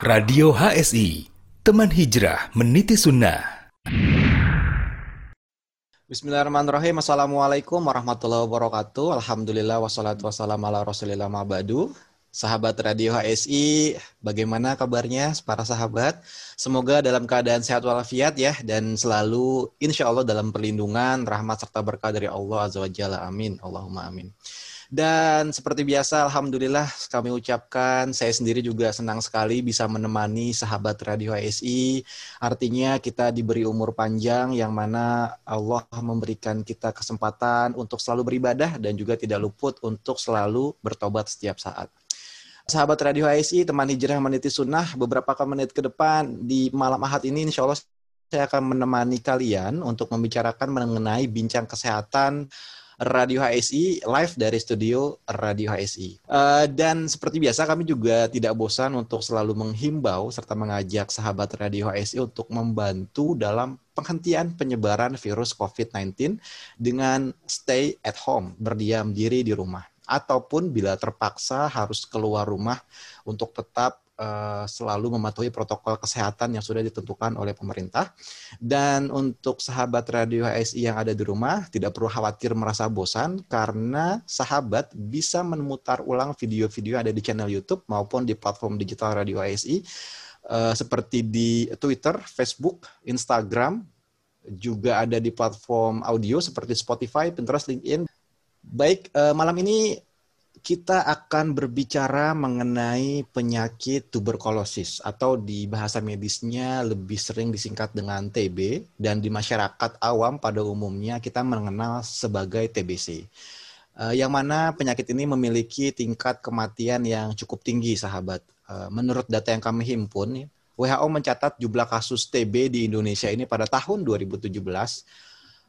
Radio HSI, teman hijrah meniti sunnah. Bismillahirrahmanirrahim. Assalamualaikum warahmatullahi wabarakatuh. Alhamdulillah wassalatu wassalamu ala rasulillah ma'badu. Sahabat Radio HSI, bagaimana kabarnya para sahabat? Semoga dalam keadaan sehat walafiat ya dan selalu insya Allah dalam perlindungan, rahmat serta berkah dari Allah Azza wa Jalla. Amin. Allahumma amin. Dan seperti biasa, Alhamdulillah kami ucapkan, saya sendiri juga senang sekali bisa menemani sahabat Radio ASI. Artinya kita diberi umur panjang yang mana Allah memberikan kita kesempatan untuk selalu beribadah dan juga tidak luput untuk selalu bertobat setiap saat. Sahabat Radio ASI, teman hijrah meniti sunnah, beberapa menit ke depan di malam ahad ini insya Allah saya akan menemani kalian untuk membicarakan mengenai bincang kesehatan Radio HSI live dari studio Radio HSI. Uh, eh, dan seperti biasa kami juga tidak bosan untuk selalu menghimbau serta mengajak sahabat Radio HSI untuk membantu dalam penghentian penyebaran virus COVID-19 dengan stay at home, berdiam diri di rumah ataupun bila terpaksa harus keluar rumah untuk tetap uh, selalu mematuhi protokol kesehatan yang sudah ditentukan oleh pemerintah. Dan untuk sahabat Radio HSI yang ada di rumah, tidak perlu khawatir merasa bosan karena sahabat bisa memutar ulang video-video ada di channel YouTube maupun di platform digital Radio HSI uh, seperti di Twitter, Facebook, Instagram, juga ada di platform audio seperti Spotify, Pinterest, LinkedIn. Baik, uh, malam ini kita akan berbicara mengenai penyakit tuberkulosis atau di bahasa medisnya lebih sering disingkat dengan TB dan di masyarakat awam pada umumnya kita mengenal sebagai TBC. Eh, yang mana penyakit ini memiliki tingkat kematian yang cukup tinggi, sahabat. Uh, menurut data yang kami himpun, WHO mencatat jumlah kasus TB di Indonesia ini pada tahun 2017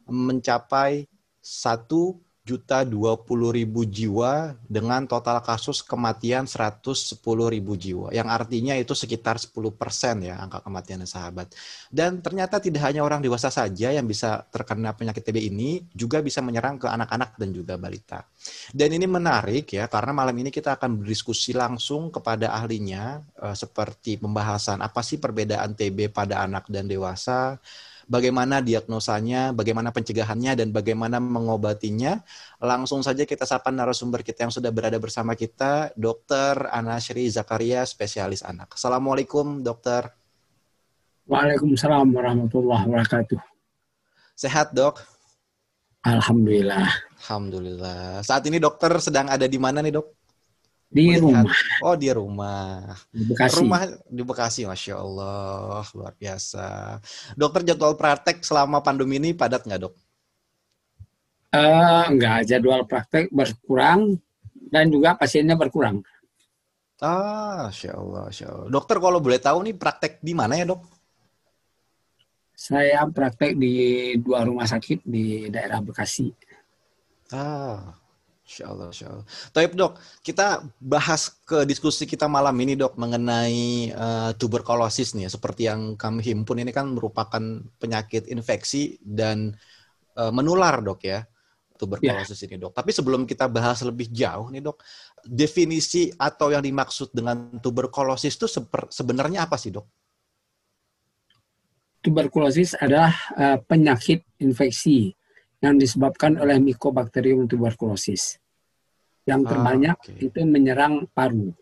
mencapai 1 juta dua puluh ribu jiwa dengan total kasus kematian 110 ribu jiwa. Yang artinya itu sekitar 10 persen ya angka kematian sahabat. Dan ternyata tidak hanya orang dewasa saja yang bisa terkena penyakit TB ini juga bisa menyerang ke anak-anak dan juga balita. Dan ini menarik ya karena malam ini kita akan berdiskusi langsung kepada ahlinya eh, seperti pembahasan apa sih perbedaan TB pada anak dan dewasa bagaimana diagnosanya, bagaimana pencegahannya, dan bagaimana mengobatinya. Langsung saja kita sapa narasumber kita yang sudah berada bersama kita, Dr. Anashri Zakaria, spesialis anak. Assalamualaikum, dokter. Waalaikumsalam warahmatullahi wabarakatuh. Sehat, dok? Alhamdulillah. Alhamdulillah. Saat ini dokter sedang ada di mana nih, dok? Di Melihat. rumah. Oh, di rumah. Di Bekasi. Rumah di Bekasi, Masya Allah. Luar biasa. Dokter jadwal praktek selama pandemi ini padat nggak, dok? Uh, enggak, jadwal praktek berkurang dan juga pasiennya berkurang. Ah, Masya Allah, Masya Allah. Dokter kalau boleh tahu nih praktek di mana ya, dok? Saya praktek di dua rumah sakit di daerah Bekasi. Ah, Insya Allah, insya Allah. Taib dok, kita bahas ke diskusi kita malam ini dok mengenai uh, tuberkulosis nih. Seperti yang kami himpun ini kan merupakan penyakit infeksi dan uh, menular dok ya tuberkulosis ya. ini dok. Tapi sebelum kita bahas lebih jauh nih dok, definisi atau yang dimaksud dengan tuberkulosis itu sebenarnya apa sih dok? Tuberkulosis adalah uh, penyakit infeksi yang disebabkan oleh Mycobacterium tuberculosis. Yang terbanyak ah, okay. itu menyerang paru.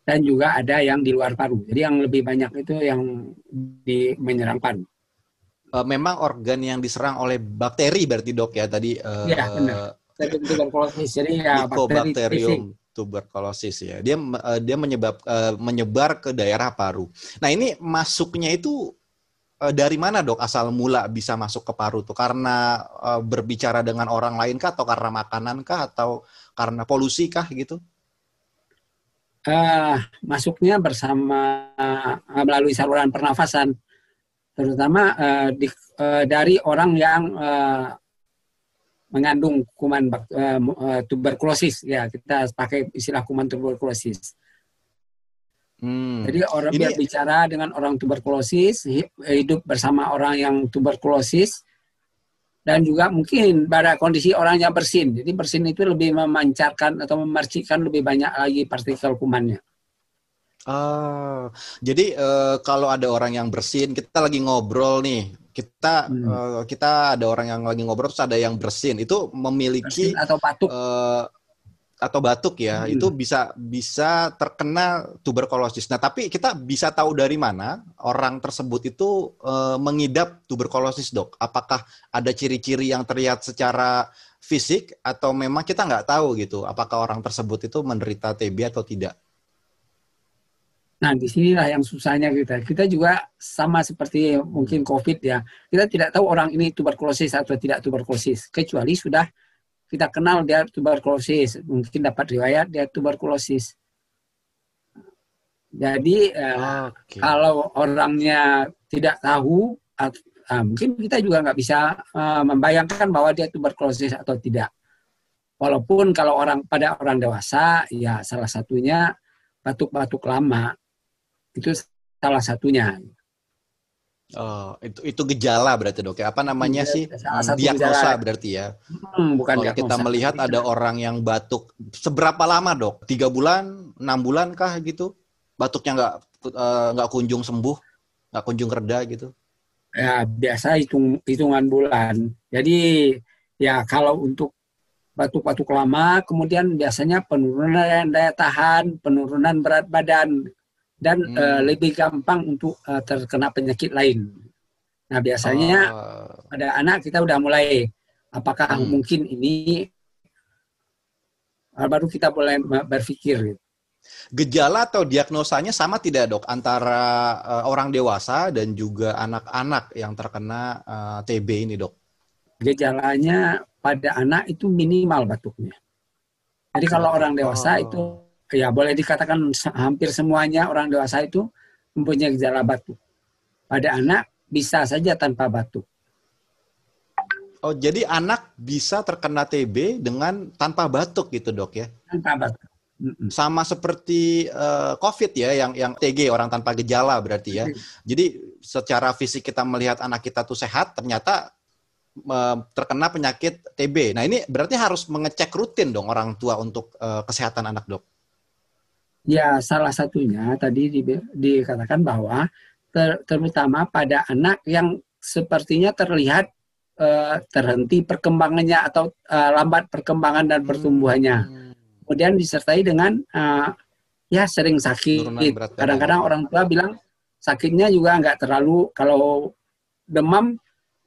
Dan juga ada yang di luar paru. Jadi yang lebih banyak itu yang di menyerang paru. Uh, memang organ yang diserang oleh bakteri berarti dok ya tadi. Uh, ya benar. Tuberkulosis. Jadi ya Mycobacterium tuberkulosis ya. Dia uh, dia menyebab uh, menyebar ke daerah paru. Nah ini masuknya itu dari mana dok asal mula bisa masuk ke paru tuh karena uh, berbicara dengan orang lain kah atau karena makanan kah atau karena polusi kah gitu? Uh, masuknya bersama uh, melalui saluran pernafasan, terutama uh, di, uh, dari orang yang uh, mengandung kuman uh, tuberkulosis. Ya, kita pakai istilah kuman tuberkulosis. Hmm. Jadi orang Ini... bicara dengan orang tuberkulosis, hidup bersama orang yang tuberkulosis, dan juga mungkin pada kondisi orangnya bersin. Jadi bersin itu lebih memancarkan atau memercikan lebih banyak lagi partikel kumannya. Ah, jadi uh, kalau ada orang yang bersin, kita lagi ngobrol nih, kita hmm. uh, kita ada orang yang lagi ngobrol terus ada yang bersin, itu memiliki bersin atau batuk uh, atau batuk ya, hmm. itu bisa bisa terkena tuberkulosis. Nah, tapi kita bisa tahu dari mana orang tersebut itu uh, mengidap tuberkulosis, dok? Apakah ada ciri-ciri yang terlihat secara fisik atau memang kita nggak tahu gitu, apakah orang tersebut itu menderita TB atau tidak? Nah, di sinilah yang susahnya kita. Kita juga sama seperti mungkin COVID ya. Kita tidak tahu orang ini tuberkulosis atau tidak tuberkulosis. Kecuali sudah kita kenal dia tuberkulosis. Mungkin dapat riwayat dia tuberkulosis. Jadi uh, okay. kalau orangnya tidak tahu, uh, mungkin kita juga nggak bisa uh, membayangkan bahwa dia tuberkulosis atau tidak. Walaupun kalau orang pada orang dewasa, ya salah satunya batuk-batuk lama itu salah satunya. Oh, itu itu gejala berarti dok ya. Apa namanya ya, sih? Diagnosa gejala. berarti ya. Hmm, bukan Kalau diagnosa. kita melihat ada orang yang batuk, seberapa lama dok? Tiga bulan, enam bulan kah gitu? Batuknya nggak eh, nggak uh, kunjung sembuh, nggak kunjung reda gitu? Ya biasa hitung hitungan bulan. Jadi ya kalau untuk batuk-batuk lama, kemudian biasanya penurunan daya tahan, penurunan berat badan, dan hmm. uh, lebih gampang untuk uh, terkena penyakit lain. Nah biasanya oh. pada anak kita udah mulai apakah hmm. mungkin ini baru kita boleh berpikir. Gitu. Gejala atau diagnosanya sama tidak dok antara uh, orang dewasa dan juga anak-anak yang terkena uh, TB ini dok? Gejalanya pada anak itu minimal batuknya. Jadi kalau orang dewasa oh. itu ya boleh dikatakan hampir semuanya orang dewasa itu mempunyai gejala batuk. Pada anak bisa saja tanpa batuk. Oh, jadi anak bisa terkena TB dengan tanpa batuk gitu, Dok ya? Tanpa batuk. Sama seperti uh, COVID ya, yang yang TG orang tanpa gejala berarti ya. Jadi secara fisik kita melihat anak kita tuh sehat, ternyata uh, terkena penyakit TB. Nah ini berarti harus mengecek rutin dong orang tua untuk uh, kesehatan anak dok. Ya, salah satunya tadi di, dikatakan bahwa ter, terutama pada anak yang sepertinya terlihat uh, terhenti perkembangannya atau uh, lambat perkembangan dan pertumbuhannya. Hmm. Kemudian disertai dengan uh, ya sering sakit. Kadang-kadang orang tua bilang sakitnya juga nggak terlalu kalau demam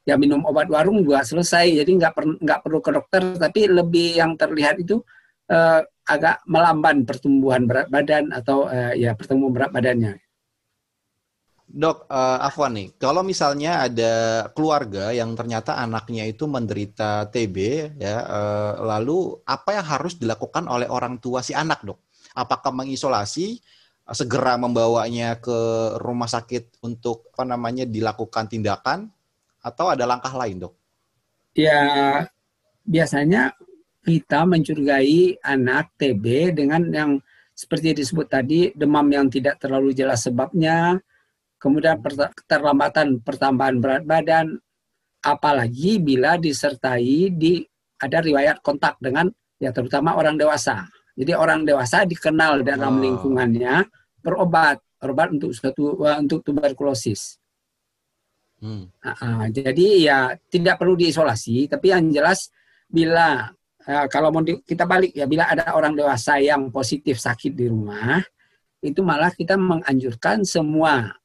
ya minum obat warung juga selesai. Jadi nggak per, nggak perlu ke dokter, tapi lebih yang terlihat itu uh, agak melamban pertumbuhan berat badan atau uh, ya pertumbuhan berat badannya. Dok, uh, Afwan nih, kalau misalnya ada keluarga yang ternyata anaknya itu menderita TB, ya, uh, lalu apa yang harus dilakukan oleh orang tua si anak, dok? Apakah mengisolasi, segera membawanya ke rumah sakit untuk apa namanya dilakukan tindakan, atau ada langkah lain, dok? Ya, biasanya kita mencurigai anak TB dengan yang seperti disebut tadi demam yang tidak terlalu jelas sebabnya, kemudian keterlambatan pertambahan berat badan, apalagi bila disertai di ada riwayat kontak dengan ya terutama orang dewasa. Jadi orang dewasa dikenal dalam lingkungannya berobat, obat untuk suatu untuk tuberkulosis. Hmm. Uh, uh, jadi ya tidak perlu diisolasi, tapi yang jelas bila uh, kalau mau di, kita balik ya bila ada orang dewasa yang positif sakit di rumah itu malah kita menganjurkan semua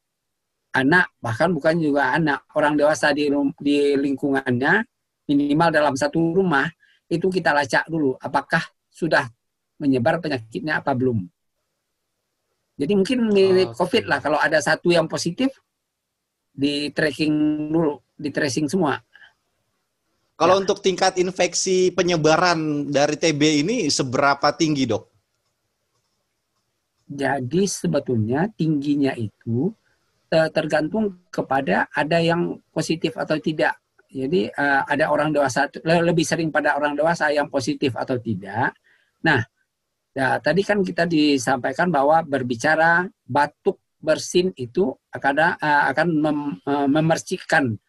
anak bahkan bukan juga anak orang dewasa di di lingkungannya minimal dalam satu rumah itu kita lacak dulu apakah sudah menyebar penyakitnya apa belum. Jadi mungkin mirip oh, COVID lah kalau ada satu yang positif di tracking dulu, di tracing semua. Kalau ya. untuk tingkat infeksi penyebaran dari TB ini seberapa tinggi, Dok? Jadi sebetulnya tingginya itu eh, tergantung kepada ada yang positif atau tidak. Jadi eh, ada orang dewasa lebih sering pada orang dewasa yang positif atau tidak. Nah, ya, tadi kan kita disampaikan bahwa berbicara batuk bersin itu akan eh, akan mem, memercikan Eh,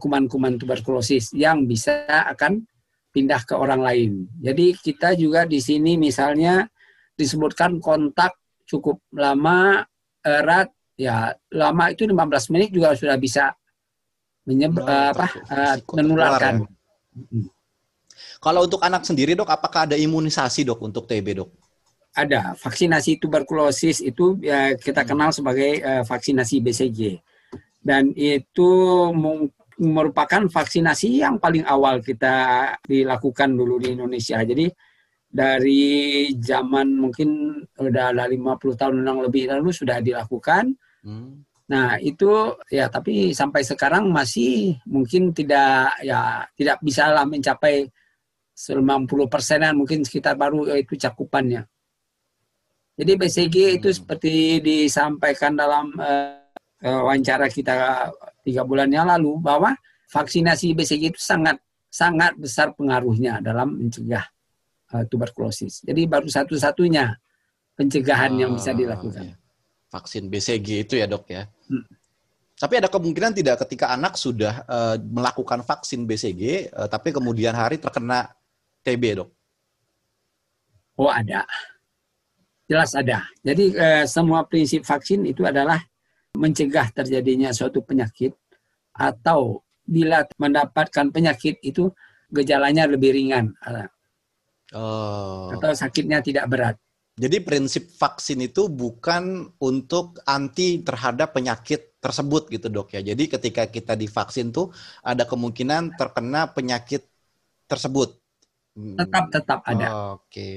kuman-kuman tuberkulosis yang bisa akan pindah ke orang lain. Jadi kita juga di sini misalnya disebutkan kontak cukup lama erat ya lama itu 15 menit juga sudah bisa menyeb, eh, apa eh, menularkan. tertular Kalau untuk anak sendiri dok, apakah ada imunisasi dok untuk TB dok? Ada vaksinasi tuberkulosis itu ya, kita Hmm. kenal sebagai eh, vaksinasi BCG dan itu mung- merupakan vaksinasi yang paling awal kita dilakukan dulu di Indonesia. Jadi dari zaman mungkin udah ada 50 tahun yang lebih lalu sudah dilakukan. Hmm. Nah, itu ya tapi sampai sekarang masih mungkin tidak ya tidak bisa lah mencapai 90 persenan mungkin sekitar baru eh, itu cakupannya. Jadi BCG itu Hmm. seperti disampaikan dalam eh, wawancara kita tiga bulan yang lalu bahwa vaksinasi BCG itu sangat sangat besar pengaruhnya dalam mencegah eh, tuberkulosis. Jadi baru satu-satunya pencegahan yang bisa Ah, dilakukan. iya. Vaksin BCG itu ya dok ya. Hmm. Tapi ada kemungkinan tidak ketika anak sudah eh, melakukan vaksin BCG, eh, tapi kemudian hari terkena TB dok. Oh ada, jelas ada. Jadi eh, semua prinsip vaksin itu adalah mencegah terjadinya suatu penyakit atau bila mendapatkan penyakit itu gejalanya lebih ringan eh, Oh. atau sakitnya tidak berat. Jadi prinsip vaksin itu bukan untuk anti terhadap penyakit tersebut gitu dok ya. Jadi ketika kita divaksin tuh ada kemungkinan terkena penyakit tersebut. Hmm. Tetap tetap ada. Oke.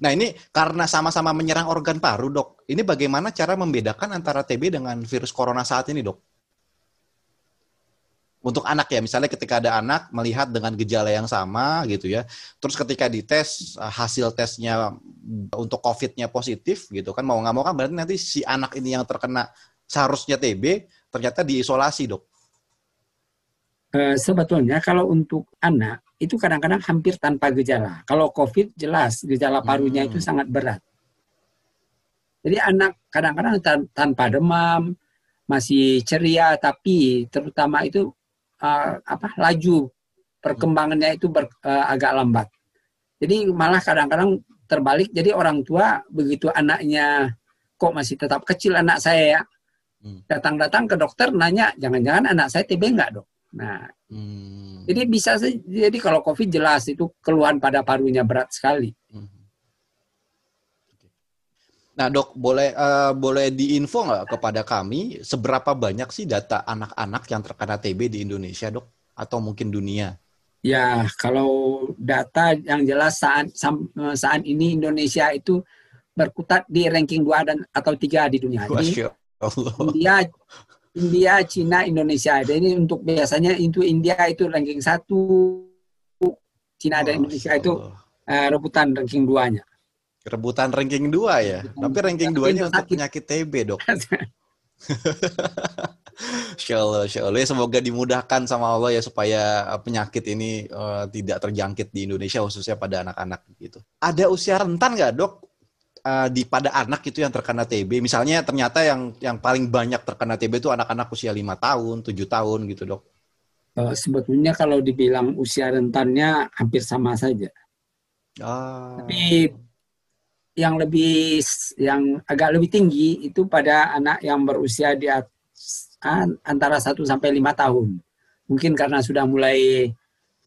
Nah ini karena sama-sama menyerang organ paru dok. Ini bagaimana cara membedakan antara TB dengan virus corona saat ini dok? Untuk anak ya, misalnya ketika ada anak melihat dengan gejala yang sama gitu ya, terus ketika dites eh, hasil tesnya untuk COVID-nya positif gitu kan, mau nggak mau kan berarti nanti si anak ini yang terkena seharusnya TB ternyata diisolasi dok. Eh, sebetulnya kalau untuk anak itu kadang-kadang hampir tanpa gejala. Kalau COVID jelas gejala parunya Hmm. itu sangat berat. Jadi anak kadang-kadang tan- tanpa demam, masih ceria, tapi terutama itu eh, apa laju perkembangannya itu ber- eh, agak lambat. Jadi malah kadang-kadang terbalik. Jadi orang tua begitu anaknya kok masih tetap kecil anak saya ya, Hmm. datang-datang ke dokter nanya, jangan-jangan anak saya TB enggak dok? Nah, Hmm. jadi bisa sih. Jadi kalau COVID jelas itu keluhan pada parunya berat sekali. Oke. Nah dok, boleh eh, boleh diinfo nggak kepada kami seberapa banyak sih data anak-anak yang terkena TB di Indonesia dok? Atau mungkin dunia? Ya, kalau data yang jelas saat sam- saat ini Indonesia itu berkutat di ranking 2 dan atau 3 di dunia. Jadi Masya Allah. India India, Cina, Indonesia. Jadi untuk biasanya itu India itu ranking 1, Cina dan Indonesia Masya itu eh, rebutan ranking 2-nya. Rebutan ranking 2 ya. Rebutan Tapi ranking dua. 2-nya Itu untuk penyakit TB dok. Insya Allah, insya Allah. Ya, semoga dimudahkan sama Allah ya supaya eh, penyakit ini eh, tidak terjangkit di Indonesia khususnya pada anak-anak gitu. Ada usia rentan nggak dok eh, di pada anak itu yang terkena TB? Misalnya ternyata yang yang paling banyak terkena TB itu anak-anak usia lima tahun, tujuh tahun gitu dok. Eh, sebetulnya kalau dibilang usia rentannya hampir sama saja. Ah. Tapi yang lebih yang agak lebih tinggi itu pada anak yang berusia di antara 1 sampai 5 tahun. Mungkin karena sudah mulai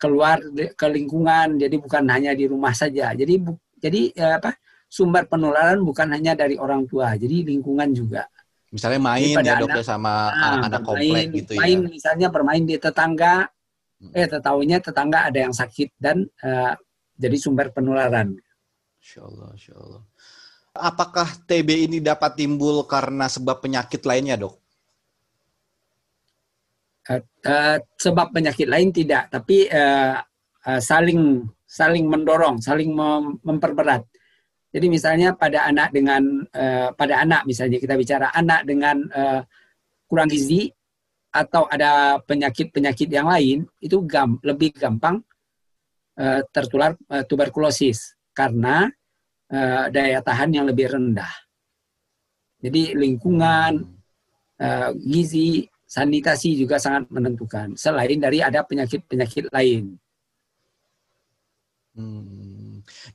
keluar ke lingkungan jadi bukan hanya di rumah saja. Jadi bu- jadi eh, apa sumber penularan bukan hanya dari orang tua, jadi lingkungan juga. Misalnya main ya dok anak- ya sama Nah, anak-anak komplek gitu ya. main misalnya bermain di tetangga, Hmm. eh tetahunya tetangga ada yang sakit dan eh, jadi sumber penularan. Insya Allah, insya Allah. Apakah TB ini dapat timbul karena sebab penyakit lainnya dok? Eh, sebab penyakit lain tidak, tapi eh, eh, saling saling mendorong, saling mem- memperberat. Jadi misalnya pada anak dengan eh, pada anak misalnya kita bicara anak dengan eh, kurang gizi atau ada penyakit-penyakit yang lain itu gam, lebih gampang eh, tertular eh, tuberkulosis karena eh, daya tahan yang lebih rendah. Jadi lingkungan, eh, gizi, sanitasi juga sangat menentukan. Selain dari ada penyakit-penyakit lain. Hmm.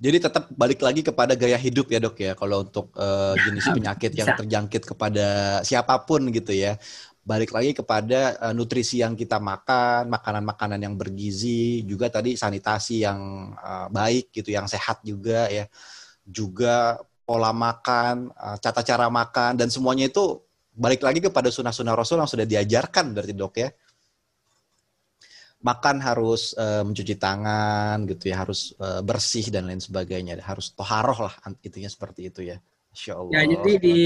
Jadi tetap balik lagi kepada gaya hidup ya dok ya kalau untuk uh, jenis penyakit yang terjangkit kepada siapa pun gitu ya. Balik lagi kepada uh, nutrisi yang kita makan, makanan-makanan yang bergizi, juga tadi sanitasi yang uh, baik gitu, yang sehat juga ya. Juga pola makan, uh, tata cara makan dan semuanya itu balik lagi kepada sunnah-sunnah Rasul yang sudah diajarkan berarti dok ya makan harus uh, mencuci tangan gitu ya harus uh, bersih dan lain sebagainya harus toharoh lah intinya seperti itu ya Insya Allah ya jadi di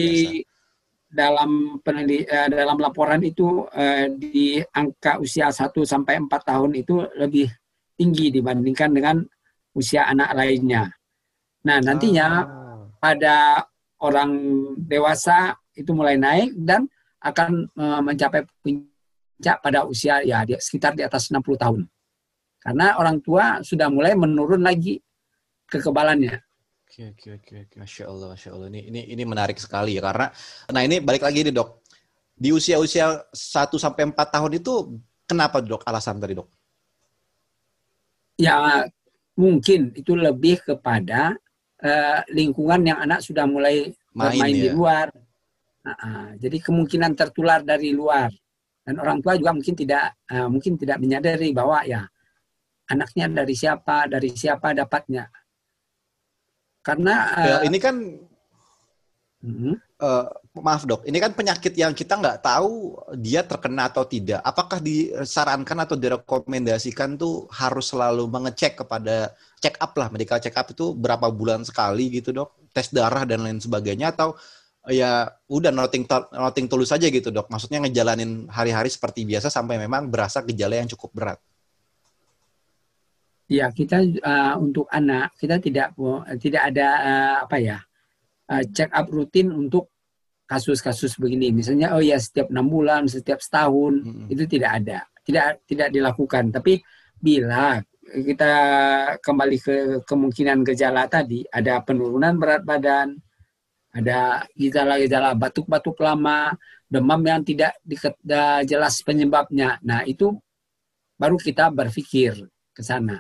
dalam peneliti, uh, dalam laporan itu uh, di angka usia 1 sampai 4 tahun itu lebih tinggi dibandingkan dengan usia anak lainnya. Nah, nantinya ah. pada orang dewasa itu mulai naik dan akan uh, mencapai puncak pada usia ya di, sekitar di atas 60 tahun. Karena orang tua sudah mulai menurun lagi kekebalannya. Oke, oke, oke, oke. Masya Allah, Masya Allah. Ini, ini, ini menarik sekali ya. Karena, nah ini balik lagi nih dok. Di usia-usia 1 sampai 4 tahun itu, kenapa dok alasan tadi dok? Ya, mungkin itu lebih kepada uh, lingkungan yang anak sudah mulai Main, bermain ya. di luar. Nah, uh, jadi kemungkinan tertular dari luar dan orang tua juga mungkin tidak uh, mungkin tidak menyadari bahwa ya anaknya dari siapa dari siapa dapatnya. Karena uh, ya, ini kan uh, uh, maaf dok. Ini kan penyakit yang kita nggak tahu dia terkena atau tidak. Apakah disarankan atau direkomendasikan tuh harus selalu mengecek kepada check up lah medical check up itu berapa bulan sekali gitu dok? Tes darah dan lain sebagainya atau ya udah noting noting tulus saja gitu dok. Maksudnya ngejalanin hari-hari seperti biasa sampai memang berasa gejala yang cukup berat. Ya kita uh, untuk anak kita tidak tidak ada uh, apa ya uh, check up rutin untuk kasus-kasus begini. Misalnya oh ya setiap enam bulan, setiap setahun hmm. itu tidak ada, tidak tidak dilakukan. Tapi bila kita kembali ke kemungkinan gejala tadi ada penurunan berat badan, ada gejala-gejala batuk-batuk lama, demam yang tidak jelas penyebabnya. Nah, itu baru kita berpikir ke sana.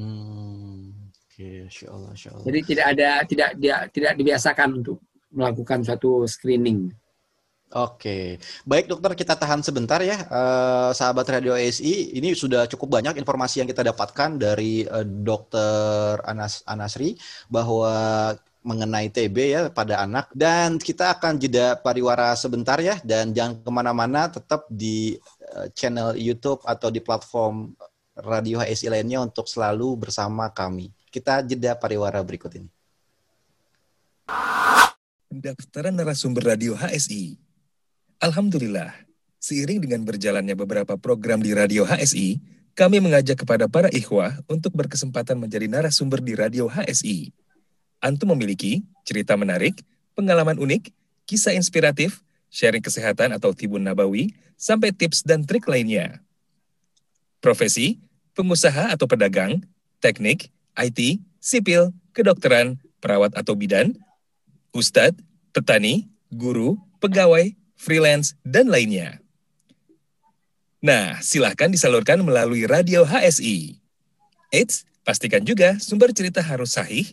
Hmm, Oke, okay. Allah, Allah. Jadi tidak ada tidak dia tidak dibiasakan untuk melakukan suatu screening. Oke, baik dokter kita tahan sebentar ya, uh, sahabat Radio ASI. Ini sudah cukup banyak informasi yang kita dapatkan dari uh, dokter Anas Anasri bahwa mengenai TB ya pada anak dan kita akan jeda pariwara sebentar ya dan jangan ke mana-mana tetap di eh, channel YouTube atau di platform Radio HSI lainnya untuk selalu bersama kami. Kita jeda pariwara berikut ini. Pendaftaran narasumber Radio HSI. Alhamdulillah, seiring dengan berjalannya beberapa program di Radio HSI, kami mengajak kepada para ikhwah untuk berkesempatan menjadi narasumber di Radio HSI. Antum memiliki cerita menarik, pengalaman unik, kisah inspiratif, sharing kesehatan atau tibun nabawi, sampai tips dan trik lainnya. Profesi, pengusaha atau pedagang, teknik, IT, sipil, kedokteran, perawat atau bidan, ustadz, petani, guru, pegawai, freelance, dan lainnya. Nah, silahkan disalurkan melalui radio HSI. Eits, pastikan juga sumber cerita harus sahih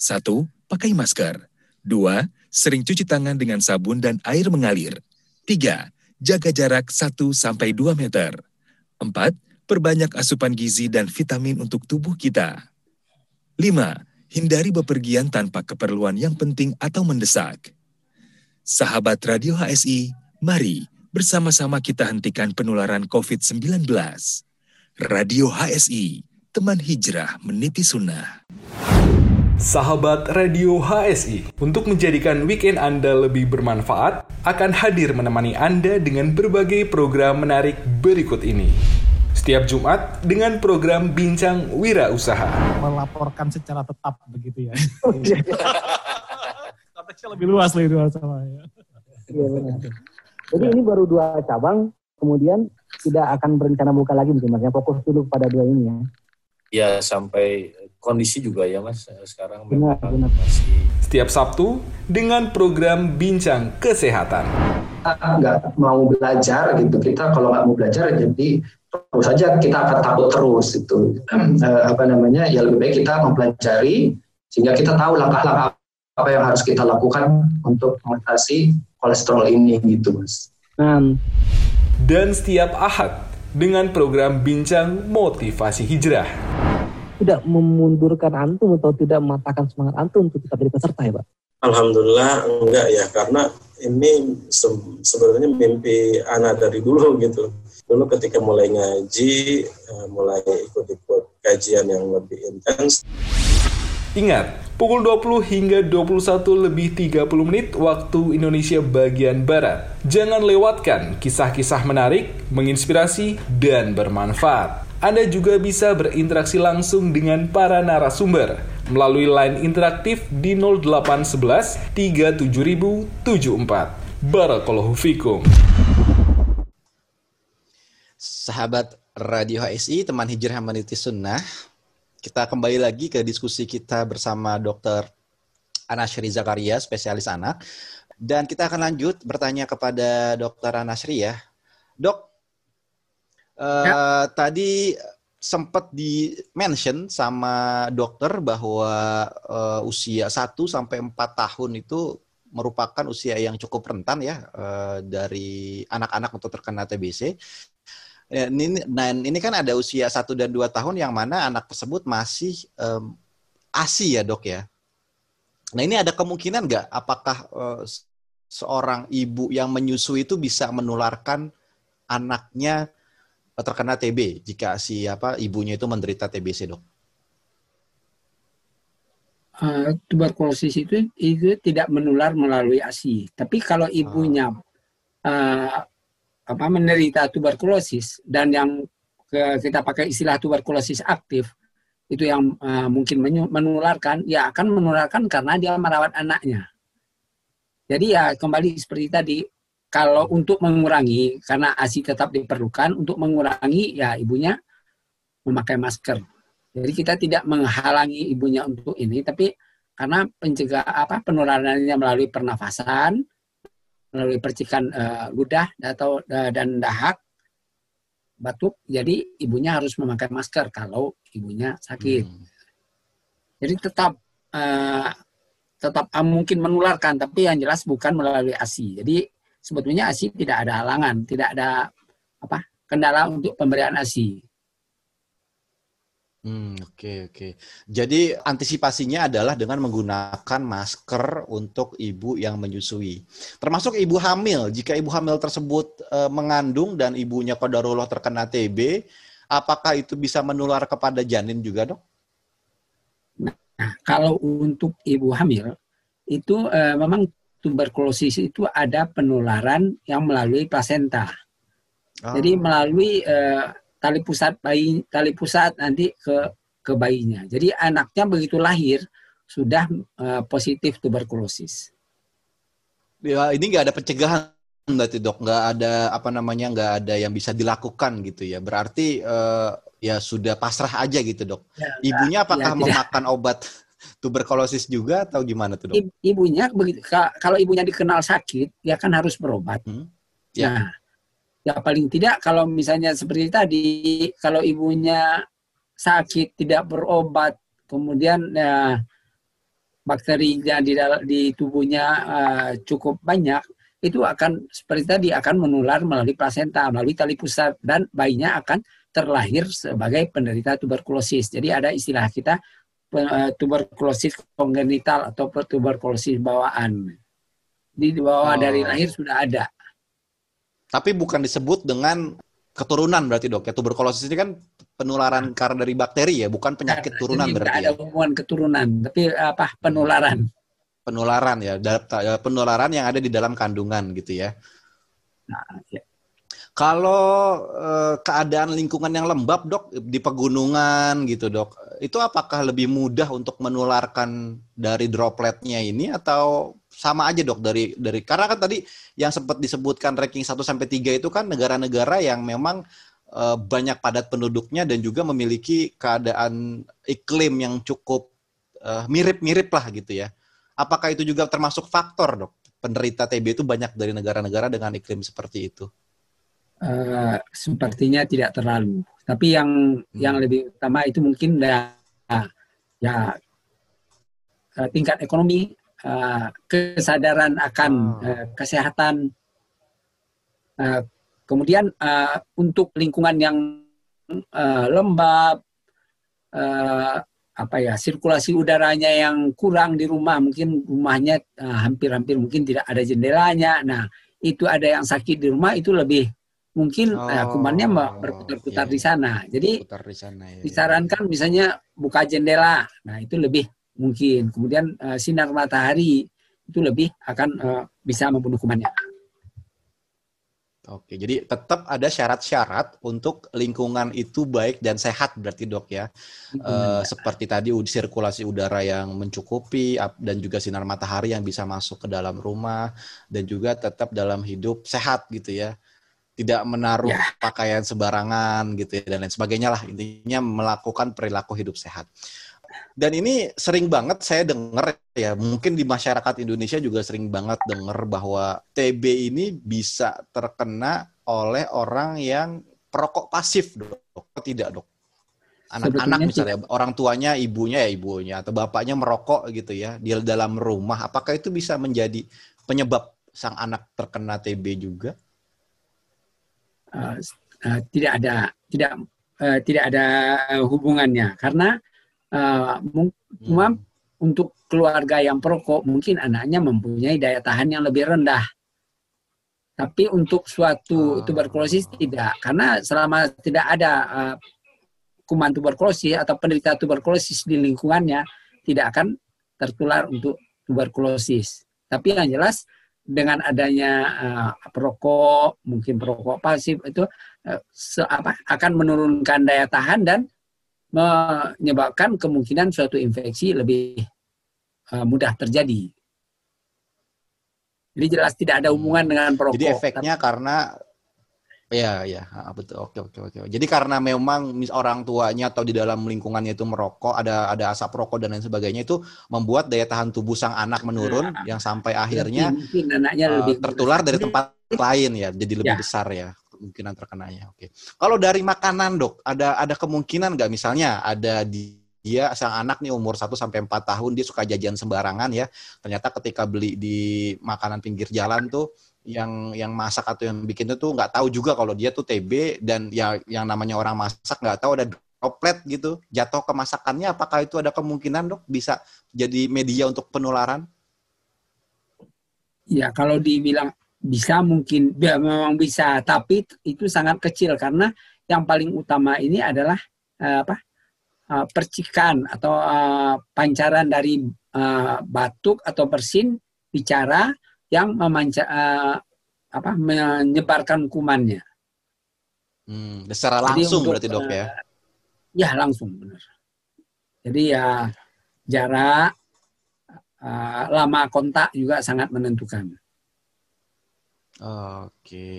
Satu, pakai masker. Dua, sering cuci tangan dengan sabun dan air mengalir. Tiga, jaga jarak 1 sampai 2 meter. Empat, perbanyak asupan gizi dan vitamin untuk tubuh kita. Lima, hindari bepergian tanpa keperluan yang penting atau mendesak. Sahabat Radio HSI, mari bersama-sama kita hentikan penularan COVID-19. Radio HSI, teman hijrah meniti sunnah. Sahabat Radio HSI, untuk menjadikan weekend Anda lebih bermanfaat, akan hadir menemani Anda dengan berbagai program menarik berikut ini. Setiap Jumat dengan program Bincang Wira Usaha. Melaporkan secara tetap begitu ya. Konteksnya lebih luas lebih luas sama ya. Iya benar. Jadi ini baru dua cabang, kemudian tidak akan berencana buka lagi mungkin mas. Ya fokus dulu pada dua ini ya. Ya sampai kondisi juga ya mas sekarang Benar, benar. masih Setiap Sabtu dengan program Bincang Kesehatan. nggak mau belajar gitu kita kalau nggak mau belajar jadi terus saja kita akan takut terus itu Eh, apa namanya ya lebih baik kita mempelajari sehingga kita tahu langkah-langkah apa yang harus kita lakukan untuk mengatasi kolesterol ini gitu mas. Nah, Dan setiap Ahad dengan program Bincang Motivasi Hijrah. Tidak memundurkan antum atau tidak mematahkan semangat antum untuk tetap jadi peserta ya pak? Alhamdulillah enggak ya karena ini se- sebenarnya mimpi anak dari dulu gitu. Dulu ketika mulai ngaji, eh, mulai ikut-ikut kajian yang lebih intens, Ingat, pukul 20 hingga 21 lebih 30 menit waktu Indonesia bagian Barat. Jangan lewatkan kisah-kisah menarik, menginspirasi, dan bermanfaat. Anda juga bisa berinteraksi langsung dengan para narasumber melalui line interaktif di 0811 37074. Barakallahu fikum. Sahabat Radio HSI, teman hijrah meniti sunnah, kita kembali lagi ke diskusi kita bersama Dr. Anashri Zakaria, spesialis anak. Dan kita akan lanjut bertanya kepada Dr. Anashri ya. Dok, eh, tadi sempat di mention sama dokter bahwa eh, usia 1 sampai 4 tahun itu merupakan usia yang cukup rentan ya eh, dari anak-anak untuk terkena TBC. Ya, ini, dan ini kan ada usia 1 dan 2 tahun yang mana anak tersebut masih em, ASI ya dok ya. Nah ini ada kemungkinan nggak apakah se- seorang ibu yang menyusui itu bisa menularkan anaknya terkena TB jika si apa ibunya itu menderita TBC dok? Eh, tuberkulosis itu itu tidak menular melalui ASI. Tapi kalau ibunya eh, apa menderita tuberkulosis dan yang ke- kita pakai istilah tuberkulosis aktif itu yang eh, mungkin menularkan ya akan menularkan karena dia merawat anaknya. Jadi ya kembali seperti tadi kalau untuk mengurangi karena ASI tetap diperlukan untuk mengurangi ya ibunya memakai masker. Jadi kita tidak menghalangi ibunya untuk ini, tapi karena pencegah apa penularannya melalui pernafasan, melalui percikan eh, ludah atau eh, dan dahak, batuk, jadi ibunya harus memakai masker kalau ibunya sakit. Hmm. Jadi tetap eh, tetap ah, mungkin menularkan, tapi yang jelas bukan melalui ASI. Jadi sebetulnya ASI tidak ada halangan, tidak ada apa kendala untuk pemberian ASI. Hmm, oke oke. Jadi antisipasinya adalah dengan menggunakan masker untuk ibu yang menyusui. Termasuk ibu hamil. Jika ibu hamil tersebut eh, mengandung dan ibunya kodarullah terkena TB, apakah itu bisa menular kepada janin juga, Dok? Nah, kalau untuk ibu hamil itu eh, memang tuberkulosis itu ada penularan yang melalui plasenta. Jadi melalui eh, tali pusat bayi, tali pusat nanti ke ke bayinya. Jadi anaknya begitu lahir sudah eh, positif tuberkulosis. Ya, ini nggak ada pencegahan berarti dok, nggak ada apa namanya nggak ada yang bisa dilakukan gitu ya. Berarti eh, ya sudah pasrah aja gitu dok. Ya, Ibunya apakah ya, tidak. memakan obat tuberkulosis juga atau gimana tuh dok? Ibunya begitu kalau ibunya dikenal sakit, ya kan harus berobat. Hmm, ya. Nah, ya paling tidak kalau misalnya seperti tadi, kalau ibunya sakit tidak berobat, kemudian ya, bakterinya di di tubuhnya eh, cukup banyak, itu akan seperti tadi akan menular melalui plasenta, melalui tali pusat dan bayinya akan terlahir sebagai penderita tuberkulosis. Jadi ada istilah kita tuberkulosis kongenital atau tuberkulosis bawaan. Di bawah Oh. dari lahir sudah ada. Tapi bukan disebut dengan keturunan berarti dok ya. Tuberkulosis ini kan penularan karena dari bakteri ya, bukan penyakit turunan Jadi berarti tidak ya. ada hubungan keturunan, tapi apa penularan. Penularan ya, ta- penularan yang ada di dalam kandungan gitu ya. Nah, ya. Kalau eh, keadaan lingkungan yang lembab dok di pegunungan gitu dok, itu apakah lebih mudah untuk menularkan dari dropletnya ini atau sama aja dok dari dari karena kan tadi yang sempat disebutkan ranking 1 sampai 3 itu kan negara-negara yang memang eh, banyak padat penduduknya dan juga memiliki keadaan iklim yang cukup eh, mirip-mirip lah gitu ya. Apakah itu juga termasuk faktor dok? Penderita TB itu banyak dari negara-negara dengan iklim seperti itu. Eh, sepertinya tidak terlalu. Tapi yang yang lebih utama itu mungkin ya, ya eh, tingkat ekonomi, eh, kesadaran akan eh, kesehatan, eh, kemudian untuk lingkungan yang lembab, eh, apa ya sirkulasi udaranya yang kurang di rumah, mungkin rumahnya hampir-hampir mungkin tidak ada jendelanya. Nah itu ada yang sakit di rumah itu lebih mungkin eh, kumannya me- berputar-putar di sana. Jadi di sana ya. disarankan misalnya buka jendela. Nah, itu lebih mungkin. Kemudian eh, sinar matahari itu lebih akan eh, bisa membunuh kumannya. Oke, jadi tetap ada syarat-syarat untuk lingkungan itu baik dan sehat berarti dok ya. Eh, seperti tadi sirkulasi udara yang mencukupi dan juga sinar matahari yang bisa masuk ke dalam rumah dan juga tetap dalam hidup sehat gitu ya. Tidak menaruh pakaian sembarangan gitu ya dan lain sebagainya lah. Intinya melakukan perilaku hidup sehat. Dan ini sering banget saya dengar ya, mungkin di masyarakat Indonesia juga sering banget dengar bahwa TB ini bisa terkena oleh orang yang perokok pasif, dok. Tidak, dok. Anak-anak misalnya, orang tuanya, ibunya ya ibunya, atau bapaknya merokok gitu ya, di dalam rumah. Apakah itu bisa menjadi penyebab sang anak terkena TB juga? Eh, eh, tidak ada tidak eh, tidak ada hubungannya karena mung- cuma untuk keluarga yang perokok mungkin anaknya mempunyai daya tahan yang lebih rendah. Tapi untuk suatu tuberkulosis tidak karena selama tidak ada eh, kuman tuberkulosis atau penderita tuberkulosis di lingkungannya tidak akan tertular untuk tuberkulosis. Tapi yang jelas dengan adanya eh, perokok, mungkin perokok pasif itu se- apa, akan menurunkan daya tahan dan menyebabkan kemungkinan suatu infeksi lebih eh, mudah terjadi. Jadi jelas tidak ada hubungan dengan perokok. Jadi efeknya karena ya ya ah, betul oke oke oke. Jadi karena memang mis- orang tuanya atau di dalam lingkungannya itu merokok ada ada asap rokok dan lain sebagainya itu membuat daya tahan tubuh sang anak menurun yang sampai akhirnya mungkin anaknya eh, lebih tertular dari tempat lain ya jadi lebih Ya. besar ya kemungkinan terkenanya. Oke. Kalau dari makanan dok ada ada kemungkinan nggak misalnya ada di dia sang anak nih umur 1 sampai 4 tahun dia suka jajan sembarangan ya. Ternyata ketika beli di makanan pinggir jalan tuh yang yang masak atau yang bikin itu tuh nggak tahu juga kalau dia tuh TB dan ya yang namanya orang masak nggak tahu ada droplet gitu jatuh ke masakannya apakah itu ada kemungkinan dok bisa jadi media untuk penularan? Ya kalau dibilang bisa mungkin ya, memang bisa, tapi itu sangat kecil karena yang paling utama ini adalah eh, apa eh, percikan atau eh, pancaran dari batuk atau bersin bicara yang memanca eh, apa menyebarkan kumannya. Hmm, secara langsung untuk, berarti dok ya? Ya langsung benar. Jadi ya jarak eh, lama kontak juga sangat menentukan. Oke.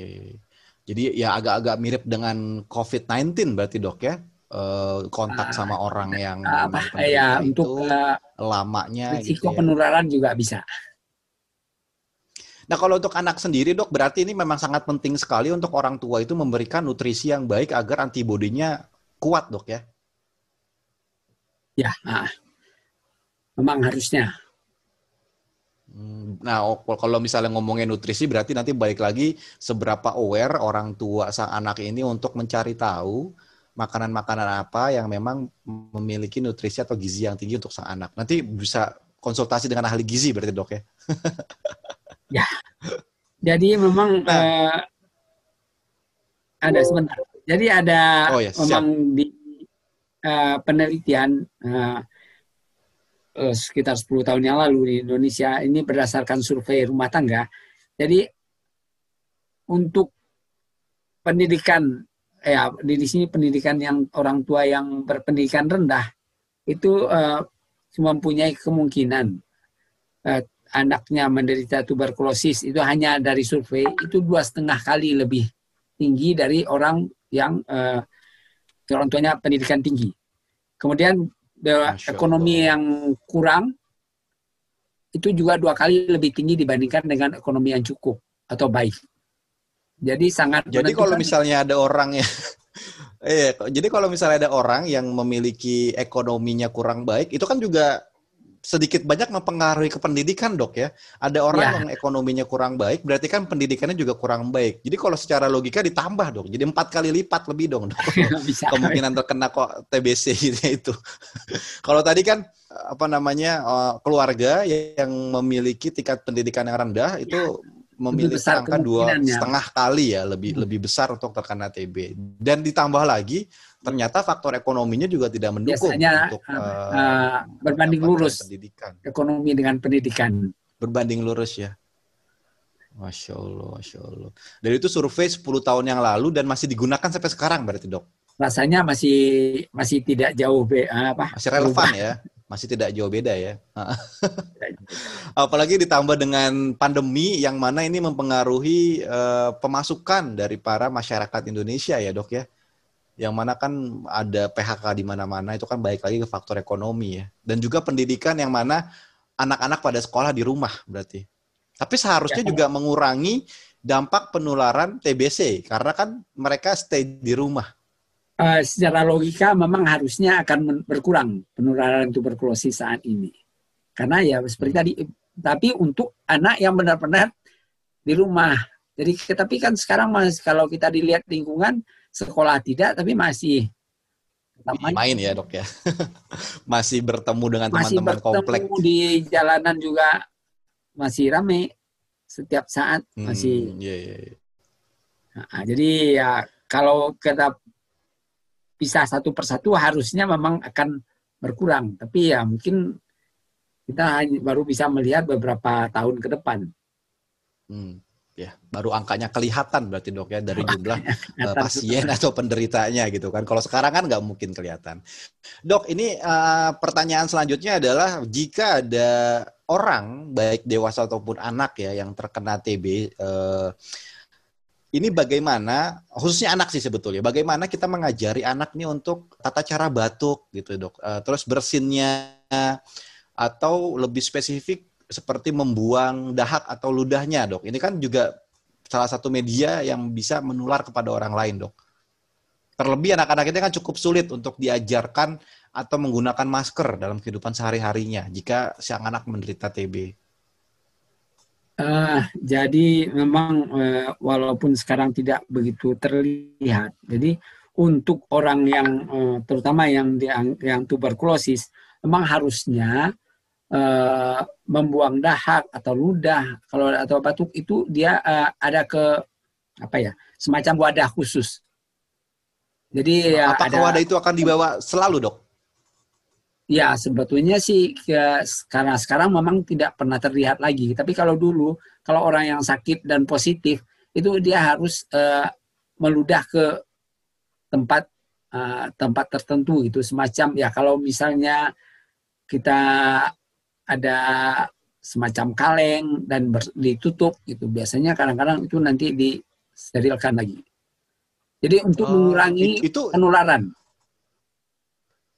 Jadi ya agak-agak mirip dengan COVID-19 berarti dok ya? Eh, kontak sama orang yang apa ya penderita untuk itu eh, lamanya gitu risiko ya. penularan juga bisa. Nah kalau untuk anak sendiri dok berarti ini memang sangat penting sekali untuk orang tua itu memberikan nutrisi yang baik agar antibodinya kuat dok ya? Ya, ah. memang harusnya. Hmm, Nah, kalau misalnya ngomongin nutrisi berarti nanti balik lagi seberapa aware orang tua sang anak ini untuk mencari tahu makanan-makanan apa yang memang memiliki nutrisi atau gizi yang tinggi untuk sang anak. Nanti bisa konsultasi dengan ahli gizi berarti dok ya? ya, jadi memang nah. uh, ada sebentar. Jadi ada oh, ya, memang di uh, penelitian uh, uh, sekitar 10 tahun yang lalu di Indonesia ini berdasarkan survei rumah tangga. Jadi untuk pendidikan ya di sini pendidikan yang orang tua yang berpendidikan rendah itu uh, mempunyai kemungkinan uh, anaknya menderita tuberkulosis itu hanya dari survei itu dua setengah kali lebih tinggi dari orang yang uh, orang tuanya pendidikan tinggi. Kemudian ekonomi yang kurang itu juga dua kali lebih tinggi dibandingkan dengan ekonomi yang cukup atau baik. Jadi sangat Jadi kalau misalnya ada orang ya Iya, jadi kalau misalnya ada orang yang memiliki ekonominya kurang baik, itu kan juga sedikit banyak mempengaruhi ke pendidikan dok ya. Ada orang ya. yang ekonominya kurang baik, berarti kan pendidikannya juga kurang baik. Jadi kalau secara logika ditambah dok, jadi empat kali lipat lebih dong dok. Bisa. Kemungkinan terkena kok TBC gitu itu. kalau tadi kan apa namanya eh, keluarga yang memiliki tingkat pendidikan yang rendah itu ya memiliki angka dua setengah kali ya lebih hmm. lebih besar untuk terkena TB dan ditambah lagi ternyata faktor ekonominya juga tidak mendukung Biasanya, untuk uh, uh, berbanding lurus pendidikan ekonomi dengan pendidikan berbanding lurus ya Masya Allah, Masya Allah. Dan itu survei 10 tahun yang lalu dan masih digunakan sampai sekarang berarti dok? Rasanya masih masih tidak jauh be, apa? Masih relevan ya? masih tidak jauh beda ya. Apalagi ditambah dengan pandemi yang mana ini mempengaruhi uh, pemasukan dari para masyarakat Indonesia ya dok ya. Yang mana kan ada PHK di mana-mana itu kan baik lagi ke faktor ekonomi ya. Dan juga pendidikan yang mana anak-anak pada sekolah di rumah berarti. Tapi seharusnya ya. juga mengurangi dampak penularan TBC karena kan mereka stay di rumah uh, secara logika memang harusnya akan berkurang penularan tuberkulosis saat ini. Karena ya seperti tadi, tapi untuk anak yang benar-benar di rumah. Jadi tapi kan sekarang mas kalau kita dilihat lingkungan sekolah tidak, tapi masih main, main ya dok ya, masih bertemu dengan teman-teman komplek. di jalanan juga masih ramai setiap saat masih. Hmm, yeah, yeah, yeah. Nah, jadi ya kalau kita pisah satu persatu harusnya memang akan berkurang. Tapi ya mungkin kita baru bisa melihat beberapa tahun ke depan. Hmm, ya, baru angkanya kelihatan berarti dok ya dari jumlah uh, pasien atau penderitanya gitu kan. Kalau sekarang kan nggak mungkin kelihatan. Dok, ini uh, pertanyaan selanjutnya adalah jika ada orang baik dewasa ataupun anak ya yang terkena TB uh, eh, ini bagaimana khususnya anak sih sebetulnya bagaimana kita mengajari anak nih untuk tata cara batuk gitu dok uh, terus bersinnya atau lebih spesifik seperti membuang dahak atau ludahnya dok. Ini kan juga salah satu media yang bisa menular kepada orang lain dok. Terlebih anak-anak ini kan cukup sulit untuk diajarkan atau menggunakan masker dalam kehidupan sehari-harinya jika sang anak menderita TB Uh, jadi memang uh, walaupun sekarang tidak begitu terlihat, jadi untuk orang yang uh, terutama yang, yang tuberkulosis memang harusnya uh, membuang dahak atau ludah kalau atau batuk itu dia uh, ada ke apa ya semacam wadah khusus. Jadi ya apakah ada, wadah itu akan dibawa selalu dok? Ya sebetulnya sih ya, karena sekarang memang tidak pernah terlihat lagi. Tapi kalau dulu kalau orang yang sakit dan positif itu dia harus uh, meludah ke tempat uh, tempat tertentu itu semacam ya kalau misalnya kita ada semacam kaleng dan ber, ditutup itu biasanya kadang-kadang itu nanti disterilkan lagi. Jadi untuk oh, mengurangi itu penularan.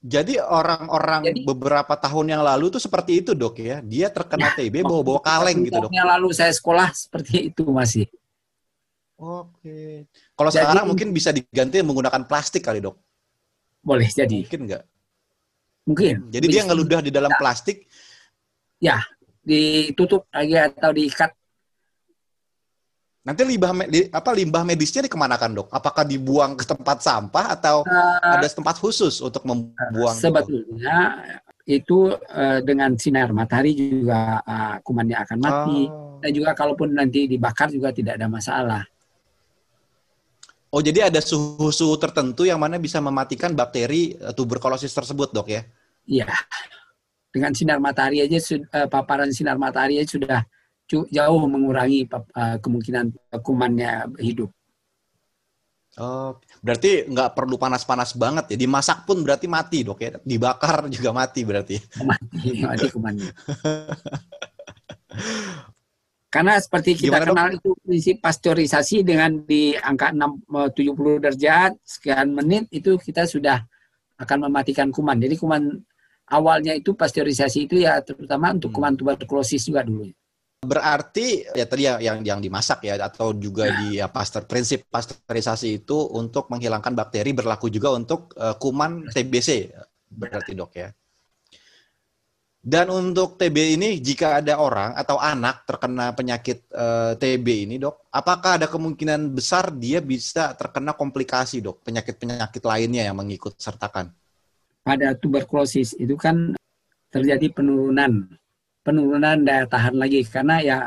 Jadi orang-orang beberapa tahun yang lalu tuh seperti itu dok ya, dia terkena ya, TB bawa-bawa kaleng gitu dok. Yang lalu saya sekolah seperti itu masih. Oke. Kalau sekarang mungkin bisa diganti menggunakan plastik kali dok. Boleh jadi. Mungkin nggak? Mungkin. Jadi bisa. dia ngeludah di dalam plastik. Ya, ditutup lagi atau diikat. Nanti limbah me- li- apa limbah medisnya dikemanakan dok? Apakah dibuang ke tempat sampah atau Eh, ada tempat khusus untuk membuang? itu? sebetulnya itu eh, dengan sinar matahari juga eh, kumannya akan mati Oh. dan juga kalaupun nanti dibakar juga tidak ada masalah. Oh jadi ada suhu-suhu tertentu yang mana bisa mematikan bakteri eh, tuberkulosis tersebut dok ya? Iya. Dengan sinar matahari aja eh, paparan sinar matahari aja sudah jauh mengurangi eh, kemungkinan kumannya hidup. Oh, berarti nggak perlu panas-panas banget ya. Dimasak pun berarti mati dok ya. Dibakar juga mati berarti. Mati, mati kumannya. Karena seperti kita Gimana, Dok? kenal itu prinsip pasteurisasi dengan di angka 6, eh, 70 derajat sekian menit itu kita sudah akan mematikan kuman. Jadi kuman awalnya itu pasteurisasi itu ya terutama untuk Hmm. kuman tuberkulosis juga dulu. Berarti ya tadi yang yang, yang dimasak ya atau juga di ya, pasteur prinsip pasteurisasi itu untuk menghilangkan bakteri berlaku juga untuk eh, kuman TBC berarti dok ya. Dan untuk TB ini jika ada orang atau anak terkena penyakit eh, TB ini dok, apakah ada kemungkinan besar dia bisa terkena komplikasi dok penyakit-penyakit lainnya yang mengikut sertakan? Pada tuberkulosis. Itu kan terjadi penurunan penurunan daya tahan lagi. Karena ya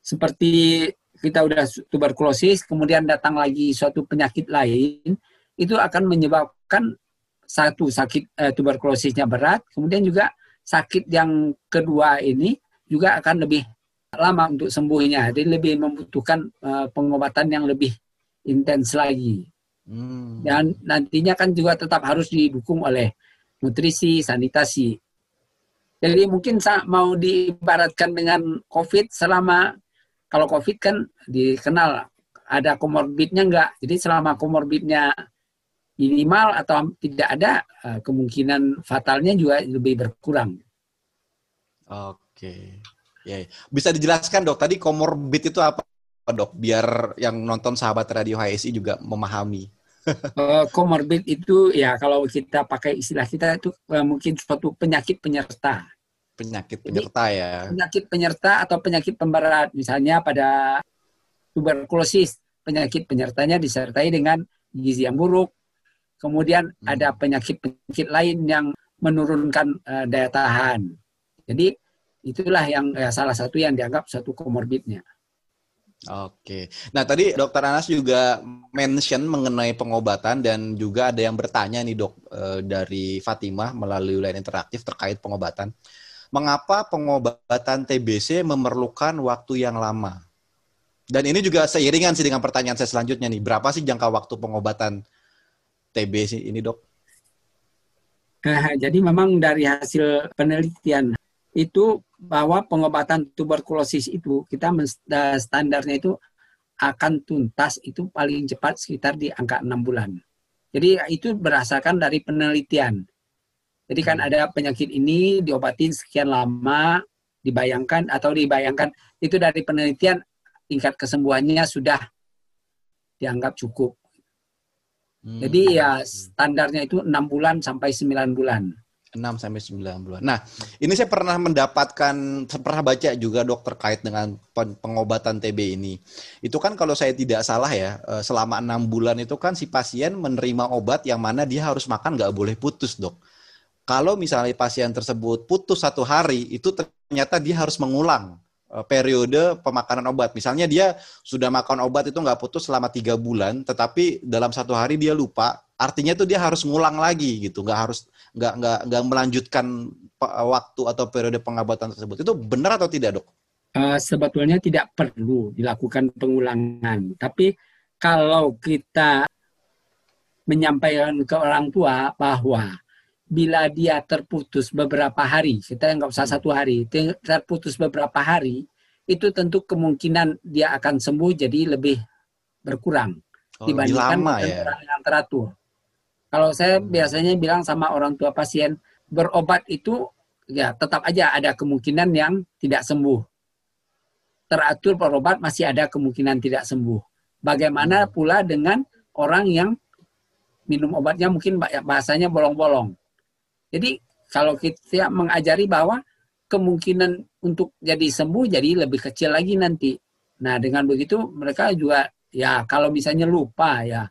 seperti kita udah tuberkulosis kemudian datang lagi suatu penyakit lain itu akan menyebabkan satu sakit eh, tuberkulosisnya berat. Kemudian juga sakit yang kedua ini juga akan lebih lama untuk sembuhnya. Jadi lebih membutuhkan eh, pengobatan yang lebih intens lagi Hmm. dan nantinya kan juga tetap harus didukung oleh nutrisi, sanitasi. Jadi mungkin sa- mau diibaratkan dengan COVID selama kalau COVID kan dikenal ada komorbidnya enggak. Jadi selama komorbidnya minimal atau tidak ada eh, kemungkinan fatalnya juga lebih berkurang. Oke. Ya, ya. bisa dijelaskan dok tadi komorbid itu apa dok biar yang nonton sahabat radio HSI juga memahami. Eh, Komorbid itu ya kalau kita pakai istilah kita itu eh, mungkin suatu penyakit penyerta. Penyakit Jadi, penyerta ya. penyakit penyerta atau penyakit pemberat. Misalnya pada tuberkulosis, penyakit penyertanya disertai dengan gizi yang buruk. Kemudian Hmm. ada penyakit-penyakit lain yang menurunkan eh, daya tahan. Jadi itulah yang ya, salah satu yang dianggap suatu komorbidnya. Oke. Nah tadi dokter Anas juga mention mengenai pengobatan dan juga ada yang bertanya nih dok eh, dari Fatimah melalui line interaktif terkait pengobatan. Mengapa pengobatan TBC memerlukan waktu yang lama? Dan ini juga seiringan sih dengan pertanyaan saya selanjutnya nih. Berapa sih jangka waktu pengobatan TBC ini dok? Eh, Jadi memang dari hasil penelitian itu bahwa pengobatan tuberkulosis itu kita standarnya itu akan tuntas itu paling cepat sekitar di angka enam bulan. Jadi itu berdasarkan dari penelitian. Jadi kan ada penyakit ini diobatin sekian lama, dibayangkan atau dibayangkan itu dari penelitian tingkat kesembuhannya sudah dianggap cukup. Jadi ya standarnya itu enam bulan sampai 9 bulan. 6 sampai 9 bulan. Nah, ini saya pernah mendapatkan pernah baca juga dok terkait dengan pen- pengobatan TB ini. Itu kan kalau saya tidak salah ya, eh, selama enam bulan itu kan si pasien menerima obat yang mana dia harus makan nggak boleh putus dok. Kalau misalnya pasien tersebut putus satu hari, itu ternyata dia harus mengulang eh, periode pemakanan obat. Misalnya dia sudah makan obat itu nggak putus selama tiga bulan, tetapi dalam satu hari dia lupa. Artinya itu dia harus ngulang lagi gitu, nggak harus nggak nggak nggak melanjutkan waktu atau periode pengobatan tersebut. Itu benar atau tidak dok? Eh, sebetulnya tidak perlu dilakukan pengulangan. Tapi kalau kita menyampaikan ke orang tua bahwa bila dia terputus beberapa hari, kita nggak usah satu hari, te- terputus beberapa hari, itu tentu kemungkinan dia akan sembuh jadi lebih berkurang Oh, lebih dibandingkan lama dengan ya. yang teratur. Kalau saya Hmm. biasanya bilang sama orang tua pasien berobat itu ya tetap aja ada kemungkinan yang tidak sembuh. Teratur berobat masih ada kemungkinan tidak sembuh. Bagaimana pula dengan orang yang minum obatnya mungkin bah- bahasanya bolong-bolong. Jadi kalau kita mengajari bahwa kemungkinan untuk jadi sembuh jadi lebih kecil lagi nanti. Nah, dengan begitu mereka juga ya kalau misalnya lupa ya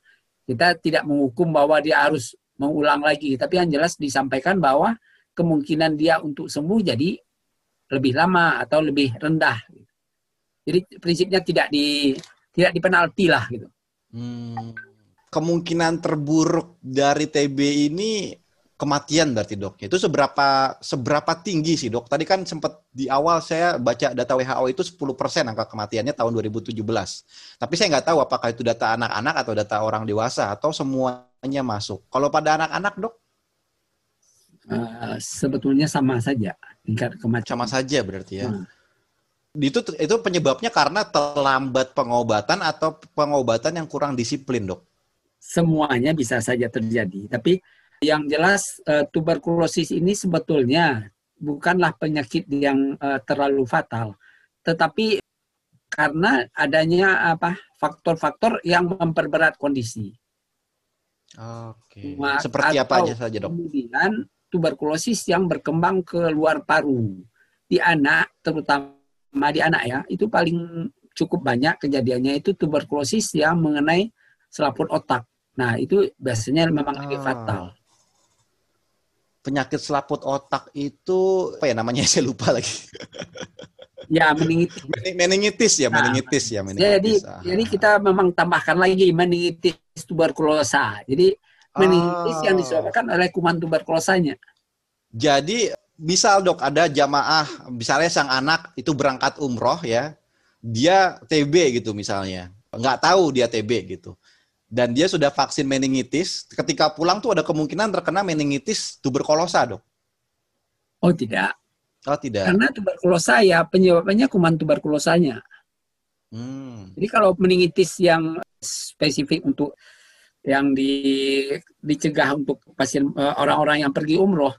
kita tidak menghukum bahwa dia harus mengulang lagi, tapi yang jelas disampaikan bahwa kemungkinan dia untuk sembuh jadi lebih lama atau lebih rendah. Jadi prinsipnya tidak di tidak dipenalti lah gitu. Hmm. Kemungkinan terburuk dari TB ini kematian berarti dok. Itu seberapa seberapa tinggi sih dok? Tadi kan sempat di awal saya baca data WHO itu 10% angka kematiannya tahun 2017. Tapi saya nggak tahu apakah itu data anak-anak atau data orang dewasa atau semuanya masuk. Kalau pada anak-anak dok? Uh, sebetulnya sama saja tingkat kematian. Sama saja berarti ya. Hmm. Itu itu penyebabnya karena terlambat pengobatan atau pengobatan yang kurang disiplin, Dok. Semuanya bisa saja terjadi, tapi yang jelas uh, tuberkulosis ini sebetulnya bukanlah penyakit yang uh, terlalu fatal, tetapi karena adanya apa faktor-faktor yang memperberat kondisi. Oke. Okay. Seperti apa aja saja, Dok? Kemudian tuberkulosis yang berkembang ke luar paru di anak terutama di anak ya itu paling cukup banyak kejadiannya itu tuberkulosis yang mengenai selaput otak. Nah itu biasanya memang lebih ah. fatal. Penyakit selaput otak itu apa ya namanya saya lupa lagi. ya meningitis. meningitis ya, meningitis nah, ya. Meningitis. Jadi ah. jadi kita memang tambahkan lagi meningitis tuberkulosa. Jadi meningitis ah. yang disebabkan oleh kuman tuberkulosanya. Jadi misal dok ada jamaah misalnya sang anak itu berangkat umroh ya dia TB gitu misalnya nggak tahu dia TB gitu dan dia sudah vaksin meningitis ketika pulang tuh ada kemungkinan terkena meningitis tuberkulosa dok oh tidak oh tidak karena tuberkulosa ya penyebabnya kuman tuberkulosanya hmm. jadi kalau meningitis yang spesifik untuk yang di, dicegah untuk pasien eh, orang-orang yang pergi umroh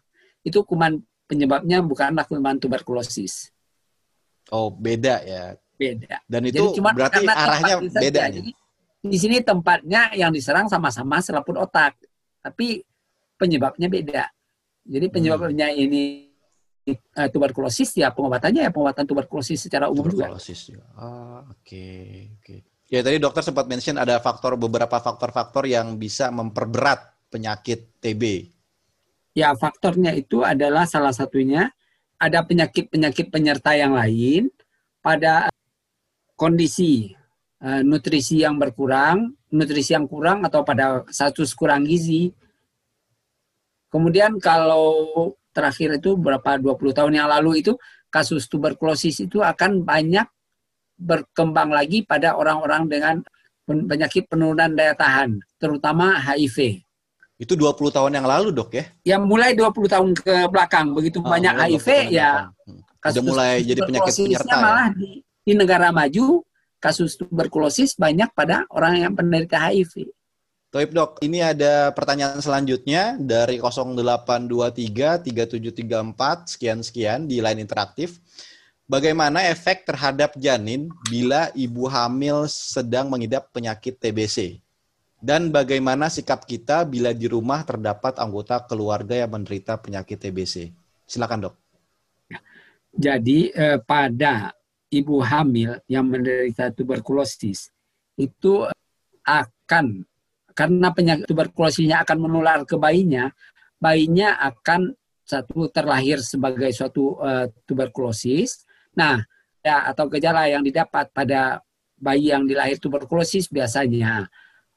itu kuman penyebabnya bukanlah kuman tuberkulosis. Oh, beda ya. Beda. Dan itu Jadi, cuma berarti arahnya beda. Saja. Jadi, di sini tempatnya yang diserang sama-sama selaput otak, tapi penyebabnya beda. Jadi penyebabnya hmm. ini uh, tuberkulosis ya pengobatannya ya pengobatan tuberkulosis secara umum tuberkulosis juga. Ah, oke, okay, oke. Okay. Ya tadi dokter sempat mention ada faktor beberapa faktor-faktor yang bisa memperberat penyakit TB. Ya, faktornya itu adalah salah satunya ada penyakit-penyakit penyerta yang lain pada kondisi uh, nutrisi yang berkurang, nutrisi yang kurang atau pada status kurang gizi. Kemudian kalau terakhir itu berapa 20 tahun yang lalu itu kasus tuberkulosis itu akan banyak berkembang lagi pada orang-orang dengan penyakit penurunan daya tahan, terutama HIV. Itu 20 tahun yang lalu, Dok ya? Ya mulai 20 tahun ke belakang. Begitu oh, banyak HIV ya hmm. kasus Udah mulai jadi penyakit penyerta ya? malah ya? di, di negara maju kasus tuberkulosis banyak pada orang yang penderita HIV. Toib dok, ini ada pertanyaan selanjutnya dari 0823 3734 sekian sekian di line interaktif. Bagaimana efek terhadap janin bila ibu hamil sedang mengidap penyakit TBC? Dan bagaimana sikap kita bila di rumah terdapat anggota keluarga yang menderita penyakit TBC? Silakan dok. Jadi eh, pada ibu hamil yang menderita tuberkulosis itu akan karena penyakit tuberkulosisnya akan menular ke bayinya, bayinya akan satu terlahir sebagai suatu uh, tuberkulosis. Nah, ya, atau gejala yang didapat pada bayi yang dilahir tuberkulosis biasanya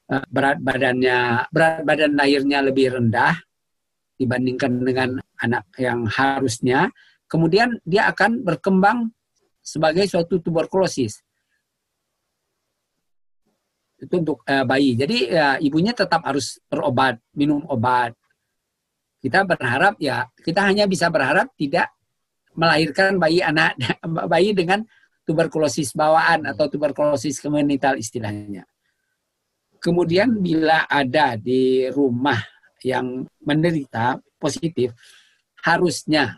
Eh, berat badannya berat badan lahirnya lebih rendah dibandingkan dengan anak yang harusnya kemudian dia akan berkembang sebagai suatu tuberkulosis. Itu untuk uh, bayi. Jadi ya, ibunya tetap harus berobat minum obat. Kita berharap ya kita hanya bisa berharap tidak melahirkan bayi anak bayi dengan tuberkulosis bawaan atau tuberkulosis komunital istilahnya. Kemudian bila ada di rumah yang menderita positif, harusnya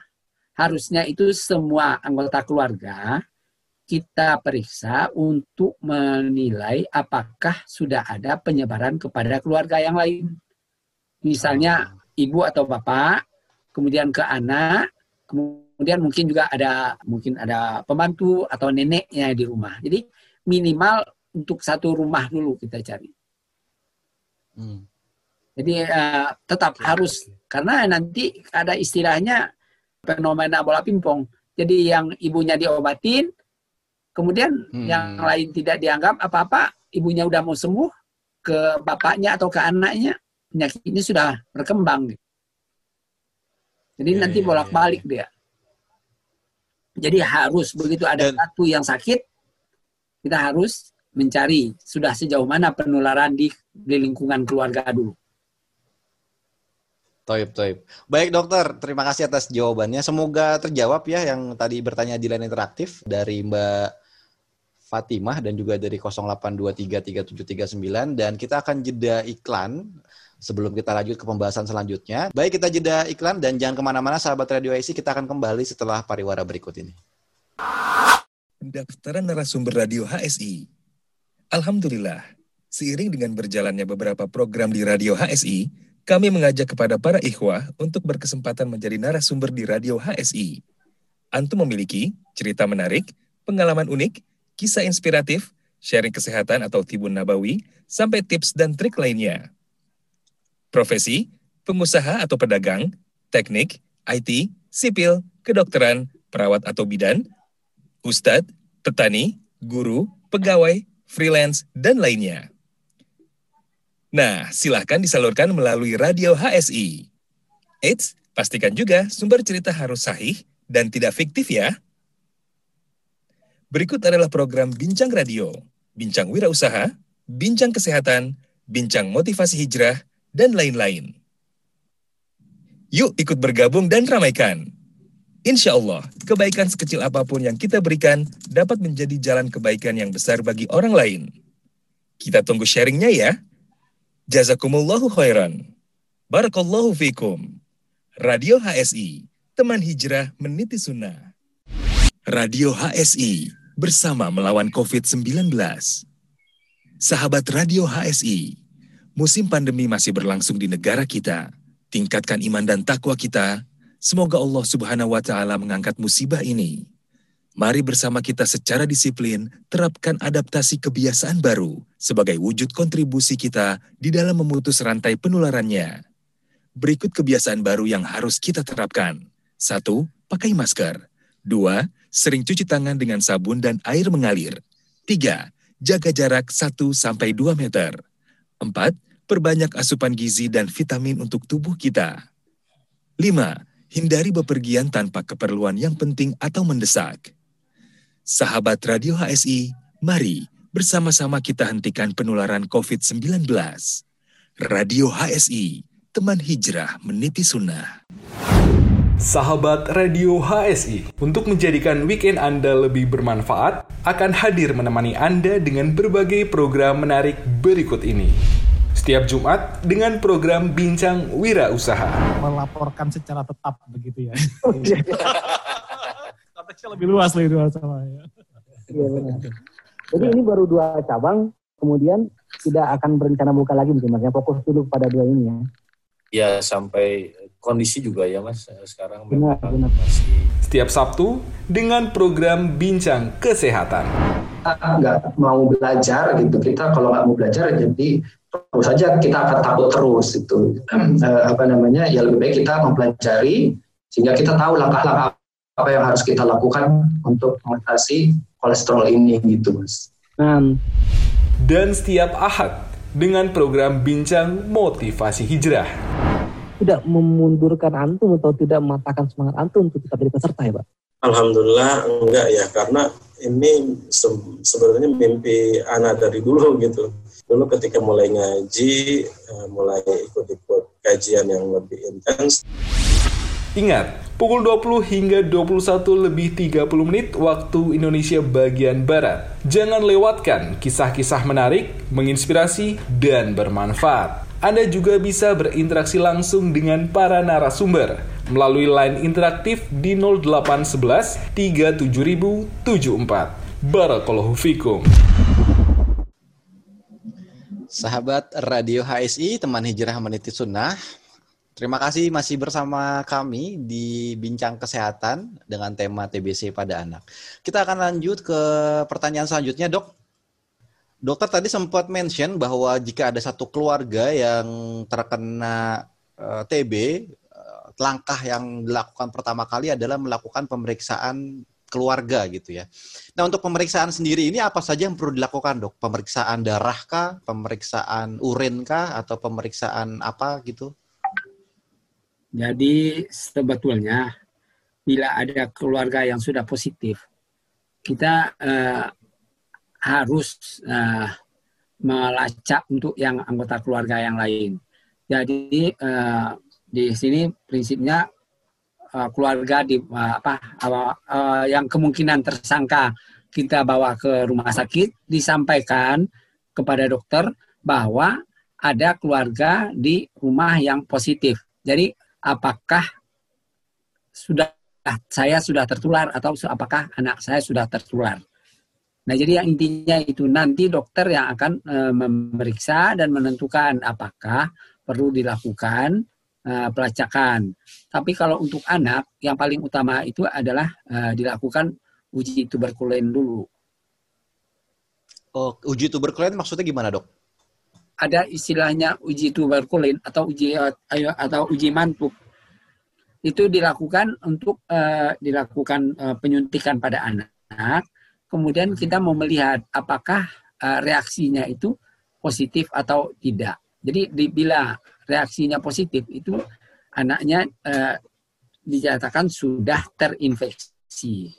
harusnya itu semua anggota keluarga kita periksa untuk menilai apakah sudah ada penyebaran kepada keluarga yang lain. Misalnya ibu atau bapak, kemudian ke anak, kemudian mungkin juga ada mungkin ada pembantu atau neneknya di rumah. Jadi minimal untuk satu rumah dulu kita cari. Hmm. Jadi uh, tetap harus karena nanti ada istilahnya fenomena bola pingpong. Jadi yang ibunya diobatin, kemudian Hmm. yang lain tidak dianggap apa-apa, ibunya udah mau sembuh, ke bapaknya atau ke anaknya penyakitnya sudah berkembang. Jadi Ya, nanti ya, bolak-balik dia. Jadi harus begitu ada Dan- satu yang sakit, kita harus mencari sudah sejauh mana penularan di, di lingkungan keluarga dulu. Toib, toib. Baik dokter, terima kasih atas jawabannya. Semoga terjawab ya yang tadi bertanya di line interaktif dari Mbak Fatimah dan juga dari 08233739 dan kita akan jeda iklan sebelum kita lanjut ke pembahasan selanjutnya. Baik, kita jeda iklan dan jangan ke mana-mana sahabat Radio IC, kita akan kembali setelah pariwara berikut ini. Pendaftaran narasumber radio HSI. Alhamdulillah, seiring dengan berjalannya beberapa program di radio HSI, kami mengajak kepada para ikhwah untuk berkesempatan menjadi narasumber di radio HSI. Antum memiliki cerita menarik, pengalaman unik, kisah inspiratif, sharing kesehatan atau tibun nabawi, sampai tips dan trik lainnya. Profesi, pengusaha atau pedagang, teknik, IT, sipil, kedokteran, perawat atau bidan, ustadz, petani, guru, pegawai, freelance, dan lainnya. Nah, silahkan disalurkan melalui radio HSI. Eits, pastikan juga sumber cerita harus sahih dan tidak fiktif ya. Berikut adalah program Bincang Radio, Bincang Wirausaha, Bincang Kesehatan, Bincang Motivasi Hijrah, dan lain-lain. Yuk ikut bergabung dan ramaikan. Insya Allah, kebaikan sekecil apa pun yang kita berikan dapat menjadi jalan kebaikan yang besar bagi orang lain. Kita tunggu sharingnya ya. Jazakumullahu khairan. Barakallahu fikum. Radio HSI, teman hijrah meniti sunnah. Radio HSI, bersama melawan COVID-19. Sahabat Radio HSI, musim pandemi masih berlangsung di negara kita. Tingkatkan iman dan takwa kita. Semoga Allah Subhanahu wa taala mengangkat musibah ini. Mari bersama kita secara disiplin terapkan adaptasi kebiasaan baru sebagai wujud kontribusi kita di dalam memutus rantai penularannya. Berikut kebiasaan baru yang harus kita terapkan. Satu, pakai masker. Dua, sering cuci tangan dengan sabun dan air mengalir. Tiga, jaga jarak 1 sampai 2 meter. Empat, perbanyak asupan gizi dan vitamin untuk tubuh kita. Lima, hindari bepergian tanpa keperluan yang penting atau mendesak. Sahabat Radio HSI, mari bersama-sama kita hentikan penularan COVID-19. Radio HSI, teman hijrah meniti sunnah. Sahabat Radio HSI, untuk menjadikan weekend Anda lebih bermanfaat, akan hadir menemani Anda dengan berbagai program menarik berikut ini. Setiap Jumat dengan program Bincang Wira Usaha. Melaporkan secara tetap begitu ya. Konteksnya lebih luas lebih luas sama ya. Iya benar. Jadi ini baru dua cabang, kemudian tidak akan berencana buka lagi mungkin mas. Ya, fokus dulu pada dua ini ya. Ya sampai kondisi juga ya mas sekarang Benar, memang benar. masih Setiap Sabtu dengan program Bincang Kesehatan. kita nggak mau belajar gitu kita kalau nggak mau belajar jadi terus saja kita akan takut terus itu Eh, apa namanya ya lebih baik kita mempelajari sehingga kita tahu langkah-langkah apa yang harus kita lakukan untuk mengatasi kolesterol ini gitu mas. Nah, Dan setiap Ahad dengan program Bincang Motivasi Hijrah. tidak memundurkan antum atau tidak mematahkan semangat antum untuk tetap jadi peserta ya pak? Alhamdulillah enggak ya karena ini se- sebenarnya mimpi anak dari dulu gitu. Dulu ketika mulai ngaji, eh, mulai ikut-ikut kajian yang lebih intens, Ingat, pukul 20 hingga 21 lebih 30 menit waktu Indonesia bagian Barat. Jangan lewatkan kisah-kisah menarik, menginspirasi, dan bermanfaat. Anda juga bisa berinteraksi langsung dengan para narasumber melalui line interaktif di 0811 37074. Barakallahu fikum. Sahabat Radio HSI, teman hijrah meniti sunnah. Terima kasih masih bersama kami di Bincang Kesehatan dengan tema TBC pada anak. Kita akan lanjut ke pertanyaan selanjutnya, dok. Dokter tadi sempat mention bahwa jika ada satu keluarga yang terkena eh, TB, eh, langkah yang dilakukan pertama kali adalah melakukan pemeriksaan keluarga gitu ya. Nah untuk pemeriksaan sendiri ini apa saja yang perlu dilakukan dok? Pemeriksaan darah kah, pemeriksaan urin kah, atau pemeriksaan apa gitu? Jadi sebetulnya bila ada keluarga yang sudah positif, kita uh, harus uh, melacak untuk yang anggota keluarga yang lain. Jadi uh, di sini prinsipnya uh, keluarga di uh, apa uh, yang kemungkinan tersangka kita bawa ke rumah sakit disampaikan kepada dokter bahwa ada keluarga di rumah yang positif. Jadi apakah sudah saya sudah tertular atau apakah anak saya sudah tertular? Nah, jadi yang intinya itu nanti dokter yang akan e, memeriksa dan menentukan apakah perlu dilakukan e, pelacakan. Tapi kalau untuk anak, yang paling utama itu adalah e, dilakukan uji tuberkulen dulu. Oh, uji tuberkulen maksudnya gimana, Dok? Ada istilahnya uji tuberkulen atau uji atau uji mantuk. Itu dilakukan untuk uh, dilakukan uh, penyuntikan pada anak kemudian kita mau melihat apakah uh, reaksinya itu positif atau tidak. Jadi di, bila reaksinya positif itu anaknya uh, dinyatakan sudah terinfeksi.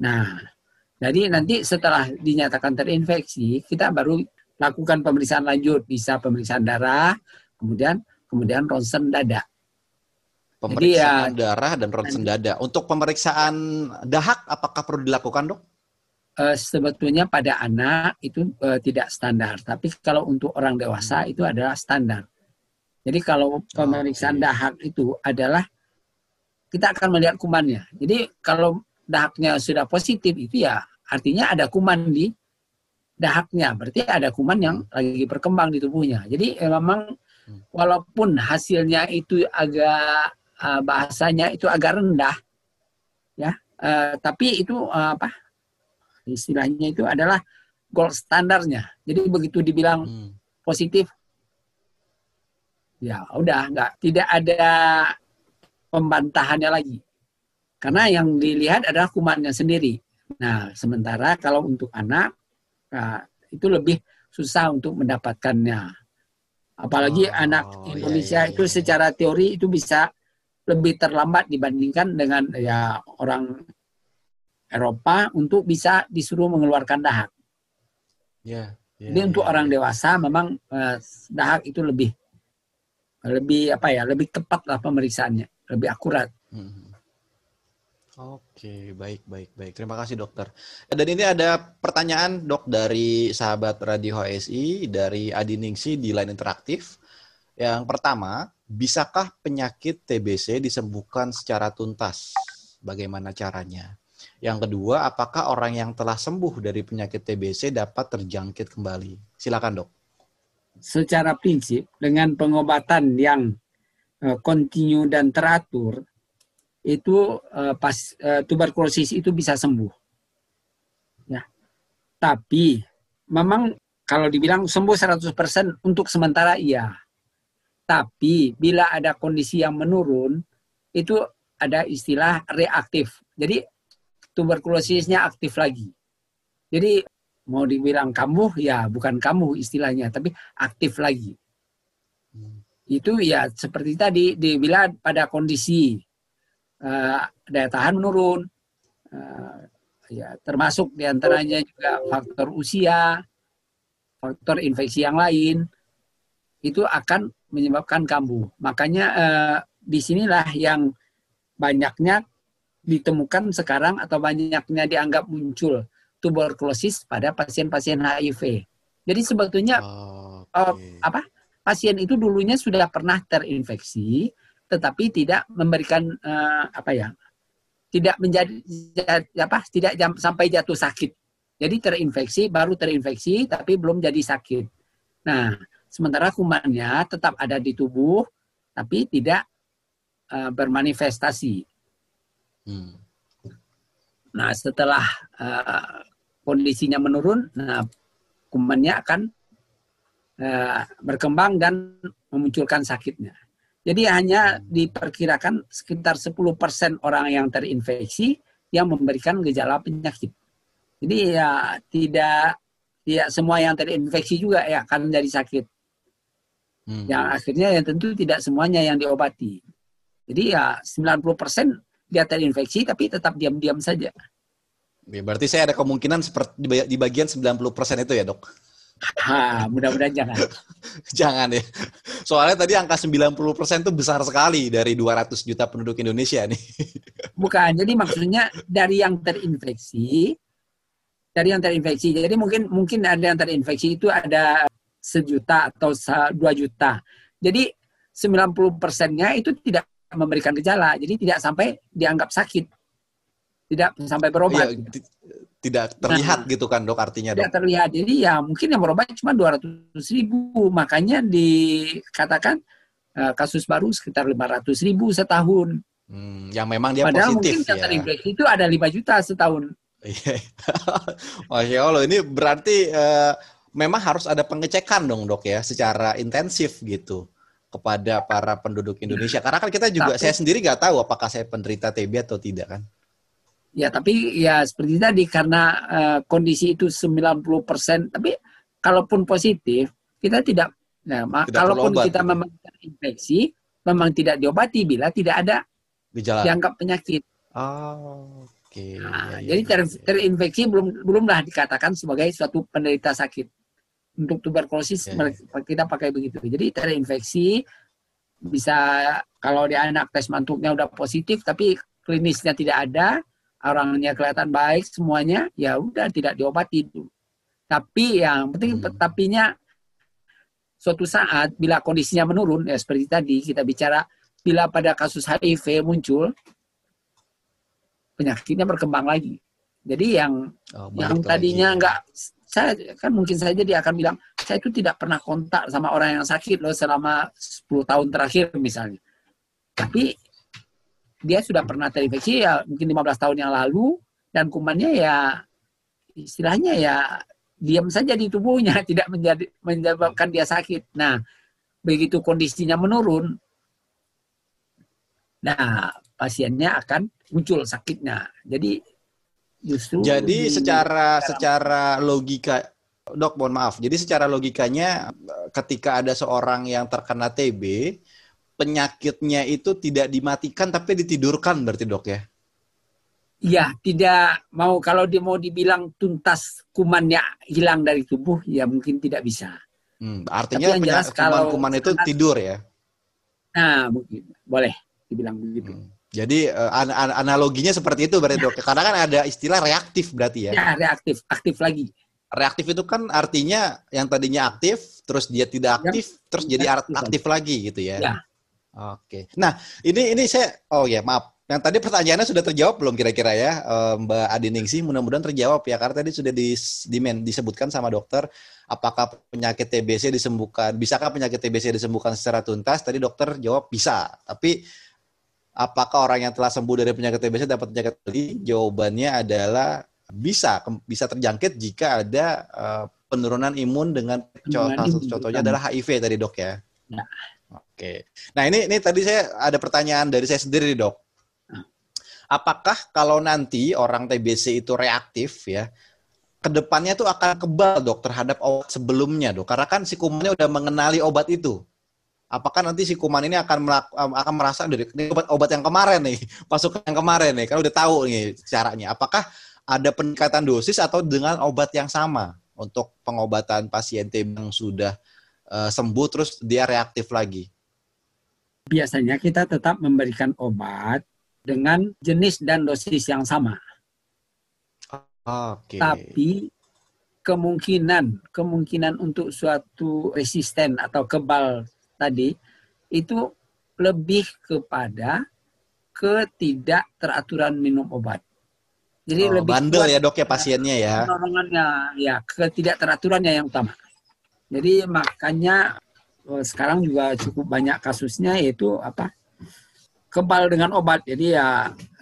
Nah, jadi nanti setelah dinyatakan terinfeksi, kita baru lakukan pemeriksaan lanjut, bisa pemeriksaan darah, kemudian kemudian ronsen dada. Pemeriksaan Jadi, ya, darah dan ronsen dada. Untuk pemeriksaan dahak, apakah perlu dilakukan dok? uh, sebetulnya pada anak itu uh, tidak standar, tapi kalau untuk orang dewasa hmm. itu adalah standar. Jadi kalau pemeriksaan okay. dahak itu adalah kita akan melihat kumannya. Jadi kalau dahaknya sudah positif itu ya artinya ada kuman di dahaknya, berarti ada kuman yang lagi berkembang di tubuhnya. Jadi eh, memang hmm. walaupun hasilnya itu agak uh, bahasanya itu agak rendah, ya, uh, tapi itu uh, apa? istilahnya itu adalah gold standarnya. Jadi begitu dibilang hmm. positif, ya udah nggak tidak ada pembantahannya lagi. Karena yang dilihat adalah kumannya sendiri. Nah, sementara kalau untuk anak nah, itu lebih susah untuk mendapatkannya. Apalagi oh, anak iya, Indonesia iya, iya, itu secara teori itu bisa lebih terlambat dibandingkan dengan ya orang Eropa untuk bisa disuruh mengeluarkan dahak. Yeah, yeah, Jadi untuk yeah. orang dewasa memang uh, dahak itu lebih lebih apa ya lebih tepat lah pemeriksaannya, lebih akurat. Hmm. Oke, baik, baik, baik. Terima kasih dokter. Dan ini ada pertanyaan dok dari sahabat Radio HSI dari Adi Ningsi di line interaktif. Yang pertama, bisakah penyakit TBC disembuhkan secara tuntas? Bagaimana caranya? Yang kedua, apakah orang yang telah sembuh dari penyakit TBC dapat terjangkit kembali? Silakan, Dok. Secara prinsip, dengan pengobatan yang kontinu eh, dan teratur, itu uh, pas uh, tuberkulosis itu bisa sembuh. Ya. Tapi memang kalau dibilang sembuh 100% untuk sementara iya. Tapi bila ada kondisi yang menurun, itu ada istilah reaktif. Jadi tuberkulosisnya aktif lagi. Jadi mau dibilang kambuh ya bukan kambuh istilahnya, tapi aktif lagi. Itu ya seperti tadi dibilang pada kondisi uh, daya tahan menurun, uh, ya termasuk di antaranya juga faktor usia, faktor infeksi yang lain itu akan menyebabkan kambuh. Makanya uh, di sinilah yang banyaknya ditemukan sekarang atau banyaknya dianggap muncul tuberkulosis pada pasien-pasien HIV. Jadi sebetulnya oh, okay. uh, apa pasien itu dulunya sudah pernah terinfeksi, tetapi tidak memberikan uh, apa ya, tidak menjadi apa, tidak jam, sampai jatuh sakit. Jadi terinfeksi baru terinfeksi, tapi belum jadi sakit. Nah, sementara kumannya tetap ada di tubuh, tapi tidak uh, bermanifestasi. Hmm. Nah, setelah uh, kondisinya menurun, nah kumannya akan uh, berkembang dan memunculkan sakitnya. Jadi hanya diperkirakan sekitar 10% orang yang terinfeksi yang memberikan gejala penyakit. Jadi ya tidak tidak semua yang terinfeksi juga ya akan jadi sakit. Hmm. Yang akhirnya yang tentu tidak semuanya yang diobati. Jadi ya 90% dia terinfeksi tapi tetap diam-diam saja. Berarti saya ada kemungkinan seperti di bagian 90% itu ya, Dok? Ha, mudah-mudahan jangan. jangan ya. Soalnya tadi angka 90% itu besar sekali dari 200 juta penduduk Indonesia nih. Bukan, jadi maksudnya dari yang terinfeksi, dari yang terinfeksi. Jadi mungkin mungkin ada yang terinfeksi itu ada sejuta atau dua juta. Jadi 90 persennya itu tidak memberikan gejala, jadi tidak sampai dianggap sakit, tidak sampai berobat. Iya, tidak terlihat nah, gitu kan dok artinya dok? Tidak terlihat. Jadi ya mungkin yang berobat cuma 200 ribu. Makanya dikatakan uh, kasus baru sekitar 500 ribu setahun. Hmm, yang memang dia Padahal positif mungkin ya. terinfeksi itu ada 5 juta setahun. Iya. Masya Allah, ini berarti uh, memang harus ada pengecekan dong dok ya, secara intensif gitu kepada para penduduk Indonesia. Karena kan kita juga, Tapi, saya sendiri nggak tahu apakah saya penderita TB atau tidak kan. Ya, tapi ya seperti tadi karena uh, kondisi itu 90%, tapi kalaupun positif, kita tidak nah, tidak kalaupun obat, kita gitu. memang terinfeksi, memang tidak diobati bila tidak ada gejala dianggap penyakit. Oh, oke. Okay. Nah, ya, jadi ya, ter, ya. terinfeksi belum belumlah dikatakan sebagai suatu penderita sakit. Untuk tuberkulosis ya, ya. kita pakai begitu. Jadi terinfeksi bisa kalau di anak tes mantuknya udah positif tapi klinisnya tidak ada, orangnya kelihatan baik semuanya, ya udah tidak diobati itu. Tapi yang penting hmm. tapinya suatu saat bila kondisinya menurun ya seperti tadi kita bicara bila pada kasus HIV muncul penyakitnya berkembang lagi. Jadi yang oh, yang tadinya enggak saya kan mungkin saja dia akan bilang saya itu tidak pernah kontak sama orang yang sakit loh selama 10 tahun terakhir misalnya. Tapi dia sudah pernah terinfeksi ya mungkin 15 tahun yang lalu dan kumannya ya istilahnya ya diam saja di tubuhnya tidak menjadi menyebabkan dia sakit. Nah, begitu kondisinya menurun, nah pasiennya akan muncul sakitnya. Jadi justru Jadi secara secara logika Dok, mohon maaf. Jadi secara logikanya ketika ada seorang yang terkena TB, penyakitnya itu tidak dimatikan tapi ditidurkan berarti dok ya? Iya, tidak mau kalau dia mau dibilang tuntas kumannya hilang dari tubuh, ya mungkin tidak bisa. Hmm, artinya yang jelas, kuman, kuman itu sangat, tidur ya? Nah, mungkin boleh dibilang begitu. Hmm. Jadi uh, an an analoginya seperti itu berarti dok. Karena kan ada istilah reaktif berarti ya? Ya, reaktif, aktif lagi. Reaktif itu kan artinya yang tadinya aktif, terus dia tidak aktif, yang, terus jadi aktif, aktif lagi gitu ya? Ya, Oke. Nah, ini ini saya oh ya, maaf. Yang tadi pertanyaannya sudah terjawab belum kira-kira ya, eh, Mbak Adi Ningsi? Mudah-mudahan terjawab ya, karena tadi sudah dimen, disebutkan sama dokter apakah penyakit TBC disembuhkan, bisakah penyakit TBC disembuhkan secara tuntas? Tadi dokter jawab bisa. Tapi apakah orang yang telah sembuh dari penyakit TBC dapat penyakit lagi? Jawabannya adalah bisa bisa terjangkit jika ada uh, penurunan imun dengan contoh contohnya adalah HIV tadi dok ya. ya. Oke. Nah ini ini tadi saya ada pertanyaan dari saya sendiri dok. Apakah kalau nanti orang TBC itu reaktif ya, ke depannya itu akan kebal dok terhadap obat sebelumnya dok? Karena kan si kumannya udah mengenali obat itu. Apakah nanti si kuman ini akan akan merasa dari ini obat-obat yang kemarin nih, masuk yang kemarin nih, kan udah tahu nih caranya. Apakah ada peningkatan dosis atau dengan obat yang sama untuk pengobatan pasien yang sudah uh, sembuh terus dia reaktif lagi? Biasanya kita tetap memberikan obat dengan jenis dan dosis yang sama. Okay. Tapi kemungkinan kemungkinan untuk suatu resisten atau kebal tadi itu lebih kepada ketidakteraturan minum obat. Jadi oh, lebih bandel ya dok ya pasiennya ya. Ya ketidakteraturannya yang utama. Jadi makanya sekarang juga cukup banyak kasusnya yaitu apa kebal dengan obat jadi ya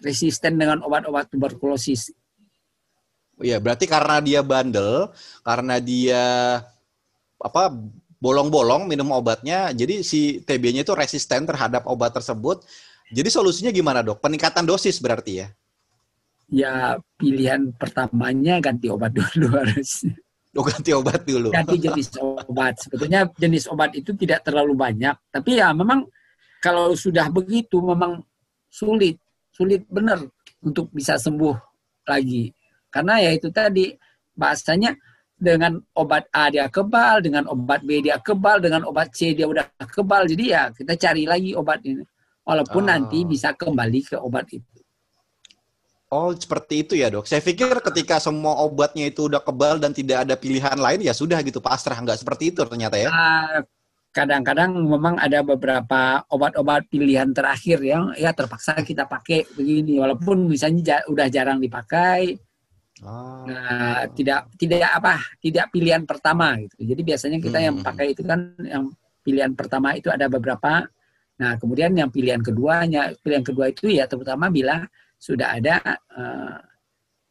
resisten dengan obat-obat tuberkulosis Iya, berarti karena dia bandel, karena dia apa bolong-bolong minum obatnya, jadi si TB-nya itu resisten terhadap obat tersebut. Jadi solusinya gimana dok? Peningkatan dosis berarti ya? Ya pilihan pertamanya ganti obat dulu harus. Oh, ganti obat dulu. Ganti jenis obat. Sebetulnya jenis obat itu tidak terlalu banyak, tapi ya memang kalau sudah begitu memang sulit, sulit benar untuk bisa sembuh lagi. Karena ya itu tadi bahasanya dengan obat A dia kebal, dengan obat B dia kebal, dengan obat C dia udah kebal. Jadi ya kita cari lagi obat ini. Walaupun Ah. nanti bisa kembali ke obat itu. Oh, seperti itu ya dok. Saya pikir ketika semua obatnya itu udah kebal dan tidak ada pilihan lain, ya sudah gitu pasrah. Nggak seperti itu ternyata ya. Ah, Kadang-kadang memang ada beberapa obat-obat pilihan terakhir yang ya terpaksa kita pakai begini. Walaupun misalnya udah jarang dipakai, Ah. Nah, tidak tidak apa tidak pilihan pertama gitu. Jadi biasanya kita yang Hmm. pakai itu kan yang pilihan pertama itu ada beberapa. Nah, kemudian yang pilihan keduanya, pilihan kedua itu ya terutama bila sudah ada eh,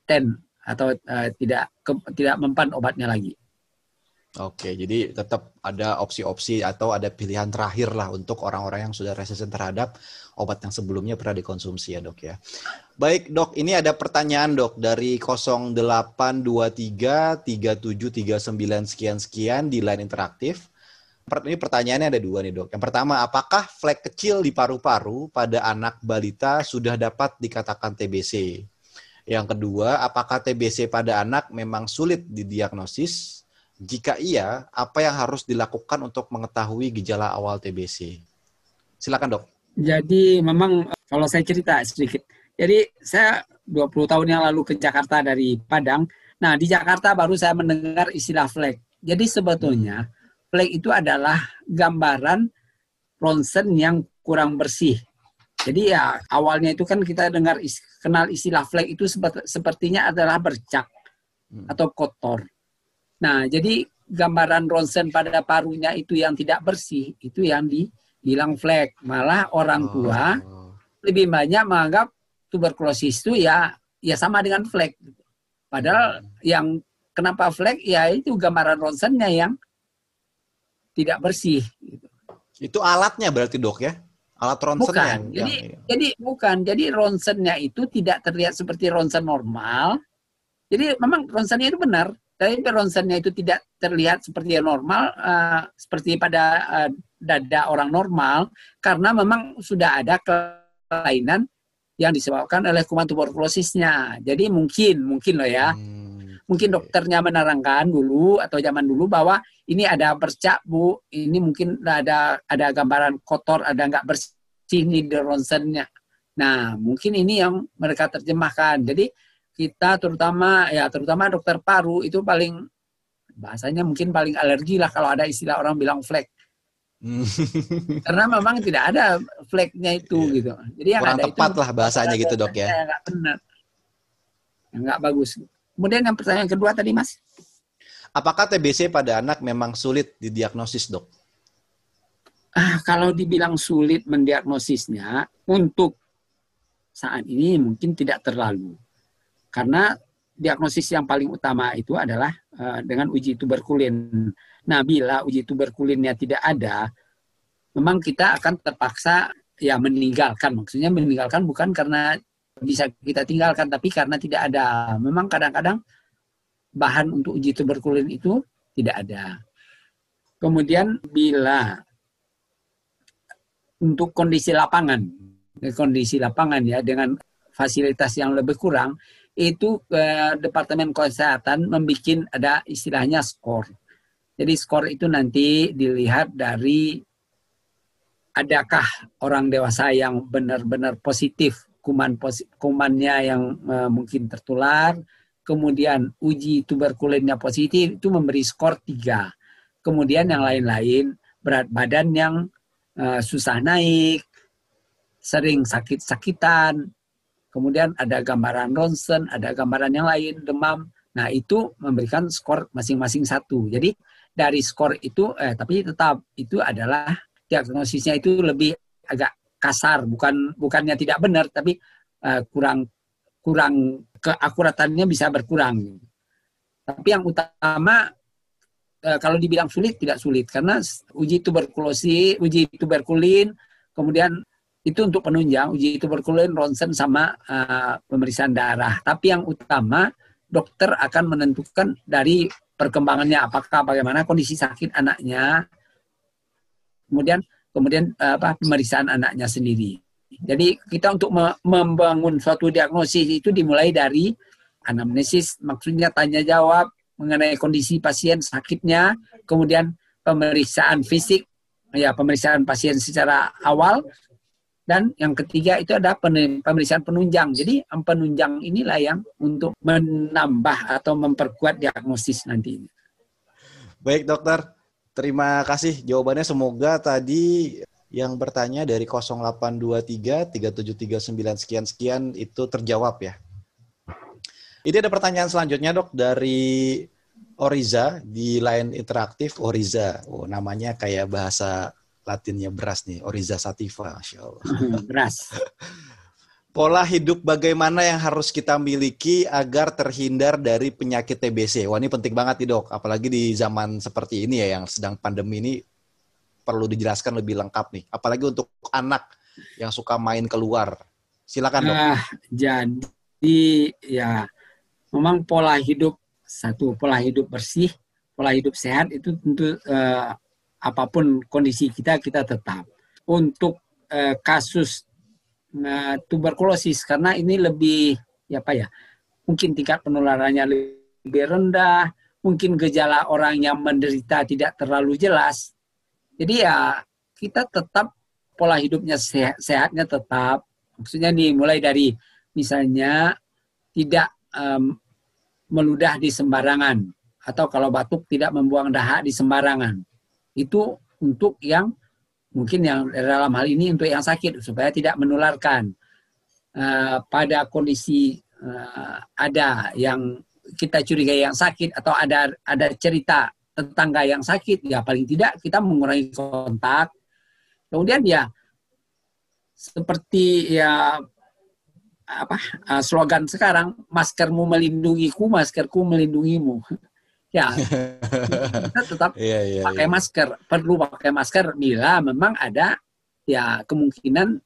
ten atau eh, tidak ke- tidak mempan obatnya lagi. Oke, jadi tetap ada opsi-opsi atau ada pilihan terakhir lah untuk orang-orang yang sudah resisten terhadap obat yang sebelumnya pernah dikonsumsi ya dok ya. Baik dok, ini ada pertanyaan dok dari 0823 3739 sekian-sekian di line interaktif. Ini pertanyaannya ada dua nih dok. Yang pertama, apakah flek kecil di paru-paru pada anak balita sudah dapat dikatakan TBC? Yang kedua, apakah TBC pada anak memang sulit didiagnosis? Jika iya, apa yang harus dilakukan untuk mengetahui gejala awal TBC? Silakan dok. Jadi memang eh, kalau saya cerita sedikit. Jadi saya 20 tahun yang lalu ke Jakarta dari Padang. Nah, di Jakarta baru saya mendengar istilah flek. Jadi sebetulnya flek itu adalah gambaran ronsen yang kurang bersih. Jadi ya awalnya itu kan kita dengar kenal istilah flek itu sepertinya adalah bercak Hmm. atau kotor. Nah, jadi gambaran ronsen pada parunya itu yang tidak bersih itu yang dibilang flek. Malah orang tua Oh. lebih banyak menganggap tuberkulosis itu ya ya sama dengan flek. Padahal yang kenapa flek ya itu gambaran ronsennya yang tidak bersih. gitu. Itu alatnya berarti dok ya? Alat ronsen Bukan. yang, Jadi yang- jadi bukan. Jadi ronsennya itu tidak terlihat seperti ronsen normal. Jadi memang ronsennya itu benar, tapi ronsennya itu tidak terlihat seperti yang normal, eh, seperti pada eh, dada orang normal, karena memang sudah ada kelainan yang disebabkan oleh kuman tuberkulosisnya. Jadi mungkin, mungkin loh ya, Hmm, mungkin dokternya menerangkan dulu atau zaman dulu bahwa ini ada bercak bu, ini mungkin ada ada gambaran kotor, ada nggak bersih nih di ronsennya. Nah mungkin ini yang mereka terjemahkan. Jadi kita terutama ya terutama dokter paru itu paling bahasanya mungkin paling alergi lah kalau ada istilah orang bilang flek Hmm. karena memang tidak ada fleknya itu Iya. gitu. Jadi yang Kurang ada tepat itu lah bahasanya gitu dok ya. yang nggak benar, yang nggak bagus. Kemudian yang pertanyaan kedua tadi mas. Apakah TBC pada anak memang sulit didiagnosis dok? Ah, kalau dibilang sulit mendiagnosisnya untuk saat ini mungkin tidak terlalu. Karena diagnosis yang paling utama itu adalah eh, dengan uji tuberkulin. Nah, bila uji tuberkulinnya tidak ada, memang kita akan terpaksa ya meninggalkan. Maksudnya meninggalkan bukan karena bisa kita tinggalkan, tapi karena tidak ada. Memang kadang-kadang bahan untuk uji tuberkulin itu tidak ada. Kemudian bila untuk kondisi lapangan, kondisi lapangan ya dengan fasilitas yang lebih kurang, itu eh, Departemen Kesehatan membuat ada istilahnya skor. Jadi skor itu nanti dilihat dari adakah orang dewasa yang benar-benar positif kuman kumannya yang eh, mungkin tertular, kemudian uji tuberkulinnya positif itu memberi skor tiga. Kemudian yang lain-lain berat badan yang eh, susah naik, sering sakit-sakitan, kemudian ada gambaran ronsen, ada gambaran yang lain, demam. Nah itu memberikan skor masing-masing satu. Jadi dari skor itu, eh, tapi tetap itu adalah diagnosisnya itu lebih agak kasar, bukan bukannya tidak benar, tapi eh, kurang kurang keakuratannya bisa berkurang. Tapi yang utama eh, kalau dibilang sulit tidak sulit karena uji tuberkulosis, uji tuberkulin, kemudian itu untuk penunjang uji tuberkulin, ronsen sama uh, pemeriksaan darah. Tapi yang utama dokter akan menentukan dari perkembangannya apakah bagaimana kondisi sakit anaknya, kemudian kemudian uh, apa pemeriksaan anaknya sendiri. Jadi kita untuk me membangun suatu diagnosis itu dimulai dari anamnesis, maksudnya tanya jawab mengenai kondisi pasien sakitnya, kemudian pemeriksaan fisik, ya pemeriksaan pasien secara awal, dan yang ketiga itu ada pemeriksaan penunjang. Jadi penunjang inilah yang untuk menambah atau memperkuat diagnosis nanti. Baik dokter, terima kasih jawabannya. Semoga tadi yang bertanya dari 0823 3739 sekian sekian itu terjawab ya. Ini ada pertanyaan selanjutnya dok dari Oriza di line interaktif Oriza. Oh namanya kayak bahasa Latinnya beras nih, Oriza Sativa, Masya Allah. beras. Pola hidup bagaimana yang harus kita miliki agar terhindar dari penyakit TBC? Wah ini penting banget nih dok, apalagi di zaman seperti ini ya yang sedang pandemi ini perlu dijelaskan lebih lengkap nih. Apalagi untuk anak yang suka main keluar. Silakan dok. Ah, jadi ya memang pola hidup satu pola hidup bersih, pola hidup sehat itu tentu uh, apa pun kondisi kita kita tetap untuk uh, kasus uh, tuberkulosis karena ini lebih ya apa ya mungkin tingkat penularannya lebih rendah mungkin gejala orang yang menderita tidak terlalu jelas. Jadi ya kita tetap pola hidupnya sehat, sehatnya tetap. Maksudnya nih mulai dari misalnya tidak um, meludah di sembarangan atau kalau batuk tidak membuang dahak di sembarangan. Itu untuk yang mungkin yang dalam hal ini untuk yang sakit supaya tidak menularkan uh, pada kondisi uh, ada yang kita curigai yang sakit atau ada ada cerita tetangga yang sakit ya paling tidak kita mengurangi kontak. Kemudian ya seperti ya apa uh, slogan sekarang maskermu melindungiku maskerku melindungimu ya. Kita tetap yeah, yeah, pakai yeah. masker. Perlu pakai masker bila memang ada ya kemungkinan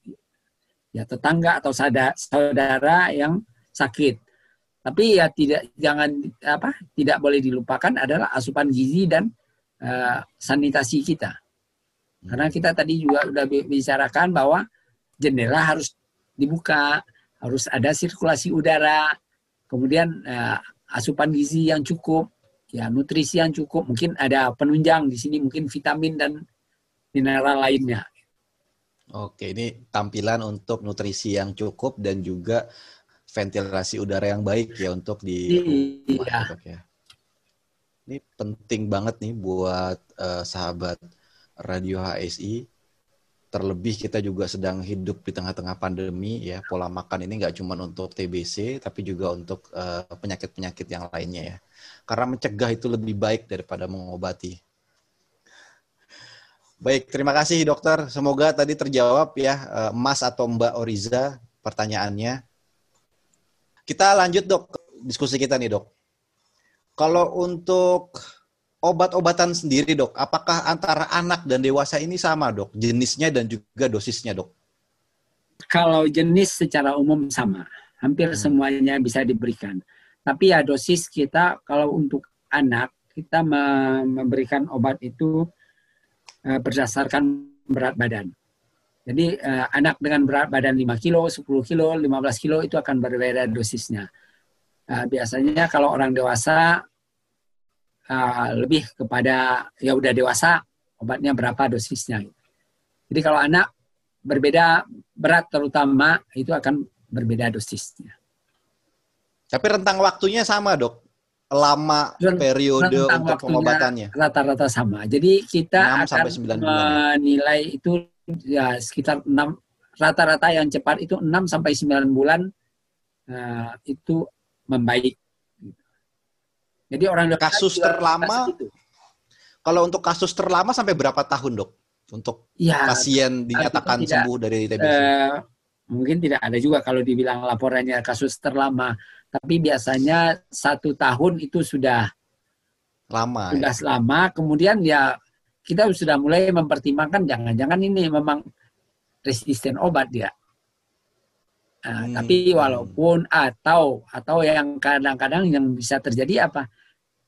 ya tetangga atau saudara yang sakit. Tapi ya tidak jangan apa tidak boleh dilupakan adalah asupan gizi dan uh, sanitasi kita. Karena kita tadi juga sudah bicarakan bahwa jendela harus dibuka harus ada sirkulasi udara kemudian uh, asupan gizi yang cukup ya nutrisi yang cukup, mungkin ada penunjang di sini, mungkin vitamin dan mineral lainnya. Oke, ini tampilan untuk nutrisi yang cukup dan juga ventilasi udara yang baik ya untuk di iya. ya. Ini penting banget nih buat uh, sahabat Radio HSI terlebih kita juga sedang hidup di tengah-tengah pandemi ya pola makan ini nggak cuma untuk TBC tapi juga untuk eh, penyakit-penyakit uh, yang lainnya ya karena mencegah itu lebih baik daripada mengobati baik terima kasih dokter semoga tadi terjawab ya uh, Mas atau Mbak Oriza pertanyaannya kita lanjut dok diskusi kita nih dok kalau untuk obat-obatan sendiri dok, apakah antara anak dan dewasa ini sama dok, jenisnya dan juga dosisnya dok? Kalau jenis secara umum sama, hampir hmm. semuanya bisa diberikan. Tapi ya dosis kita kalau untuk anak kita memberikan obat itu uh, berdasarkan berat badan. Jadi uh, anak dengan berat badan 5 kilo, 10 kilo, 15 kilo itu akan berbeda dosisnya. Uh, biasanya kalau orang dewasa lebih kepada ya udah dewasa obatnya berapa dosisnya. Jadi kalau anak berbeda berat terutama itu akan berbeda dosisnya. Tapi rentang waktunya sama dok, lama Rent, periode untuk pengobatannya. Rata-rata sama. Jadi kita akan ya? menilai itu ya sekitar 6 rata-rata yang cepat itu 6 sampai 9 bulan uh, itu membaik jadi orang kasus terlama kalau untuk kasus terlama sampai berapa tahun, Dok? Untuk ya, pasien dinyatakan tidak, sembuh dari TBC? Uh, mungkin tidak ada juga kalau dibilang laporannya kasus terlama. Tapi biasanya satu tahun itu sudah Lama. sudah Ya? selama. Kemudian ya kita sudah mulai mempertimbangkan jangan-jangan ini memang resisten obat dia. Nah, Hmm. Tapi walaupun atau atau yang kadang-kadang yang bisa terjadi apa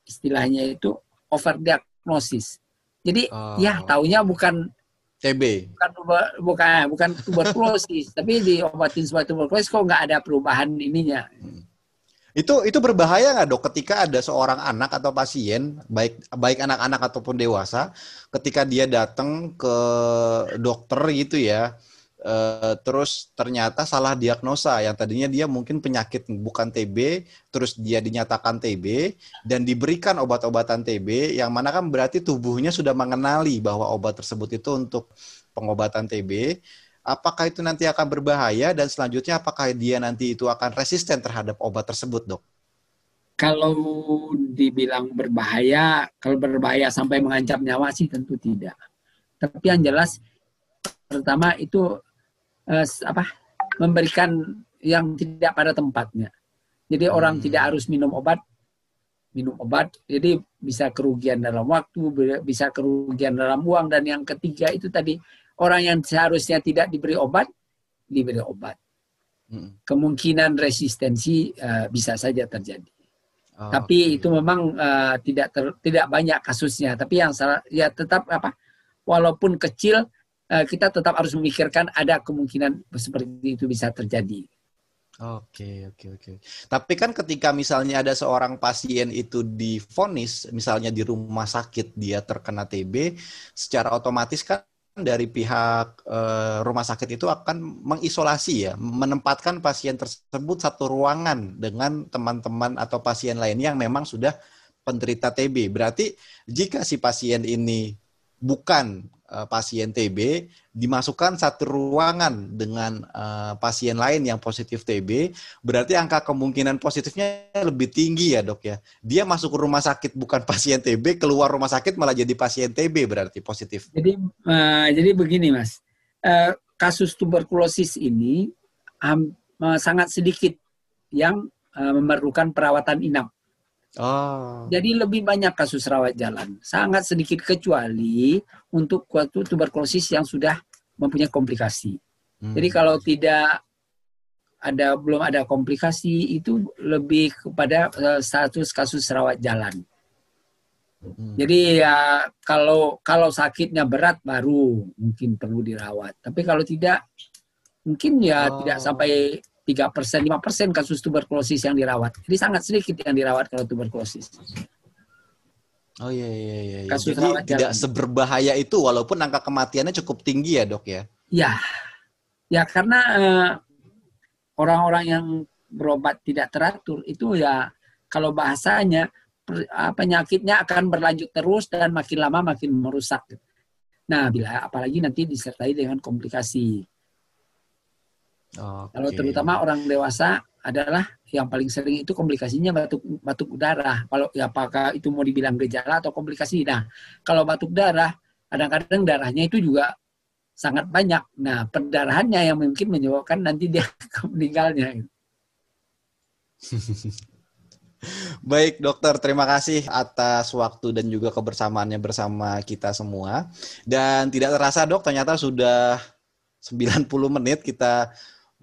istilahnya itu overdiagnosis. Jadi Oh. ya taunya bukan TB. bukan bukan bukan tuberkulosis, tapi diobatin sebagai tuberkulosis kok nggak ada perubahan ininya. Itu itu berbahaya nggak dok? Ketika ada seorang anak atau pasien baik baik anak-anak ataupun dewasa ketika dia datang ke dokter gitu ya eh, terus ternyata salah diagnosa. Yang tadinya dia mungkin penyakit bukan TB terus dia dinyatakan TB dan diberikan obat-obatan TB yang mana kan berarti tubuhnya sudah mengenali bahwa obat tersebut itu untuk pengobatan TB apakah itu nanti akan berbahaya dan selanjutnya apakah dia nanti itu akan resisten terhadap obat tersebut, dok? Kalau dibilang berbahaya, kalau berbahaya sampai mengancam nyawa sih tentu tidak. Tapi yang jelas pertama itu eh, apa memberikan yang tidak pada tempatnya. Jadi orang Hmm. tidak harus minum obat, minum obat. Jadi bisa kerugian dalam waktu, bisa kerugian dalam uang dan yang ketiga itu tadi orang yang seharusnya tidak diberi obat diberi obat. Mm. Kemungkinan resistensi eh, bisa saja terjadi. Oh, Tapi oke. itu memang eh, tidak ter- tidak banyak kasusnya. Tapi yang salah ya tetap apa? Walaupun kecil eh, kita tetap harus memikirkan ada kemungkinan seperti itu bisa terjadi. Oke, oke, oke. Tapi kan ketika misalnya ada seorang pasien itu difonis, misalnya di rumah sakit dia terkena TB, secara otomatis kan dari pihak eh, rumah sakit itu akan mengisolasi ya, menempatkan pasien tersebut satu ruangan dengan teman-teman atau pasien lain yang memang sudah penderita TB. Berarti jika si pasien ini bukan eh, pasien TB, dimasukkan satu ruangan dengan eh, pasien lain yang positif TB, berarti angka kemungkinan positifnya lebih tinggi ya dok ya. Dia masuk ke rumah sakit bukan pasien TB, keluar rumah sakit malah jadi pasien TB berarti positif. Jadi eh, jadi begini mas, Eh, kasus tuberkulosis ini ham- eh, sangat sedikit yang eh, memerlukan perawatan inap. Oh, Jadi lebih banyak kasus rawat jalan, sangat sedikit kecuali untuk suatu tuberkulosis yang sudah mempunyai komplikasi. hmm. Jadi kalau tidak ada belum ada komplikasi itu lebih kepada eh, status kasus rawat jalan. Hmm. Jadi ya kalau kalau sakitnya berat baru mungkin perlu dirawat. Tapi kalau tidak mungkin ya Oh. tidak sampai 3 persen, 5 persen kasus tuberkulosis yang dirawat. Jadi sangat sedikit yang dirawat kalau tuberkulosis. Oh iya iya iya. iya. Kasus Jadi tidak jalan. seberbahaya itu walaupun angka kematiannya cukup tinggi ya dok ya. Ya, ya karena eh, orang-orang yang berobat tidak teratur itu ya kalau bahasanya ah, penyakitnya akan berlanjut terus dan makin lama makin merusak. Nah, bila apalagi nanti disertai dengan komplikasi. Kalau Oke. terutama orang dewasa adalah yang paling sering itu komplikasinya batuk batuk darah. Kalau ya apakah itu mau dibilang gejala atau komplikasi. Nah, kalau batuk darah kadang-kadang darahnya itu juga sangat banyak. Nah, perdarahannya yang mungkin menyebabkan nanti dia meninggalnya. Baik dokter, terima kasih atas waktu dan juga kebersamaannya bersama kita semua. Dan tidak terasa dok, ternyata sudah 90 menit kita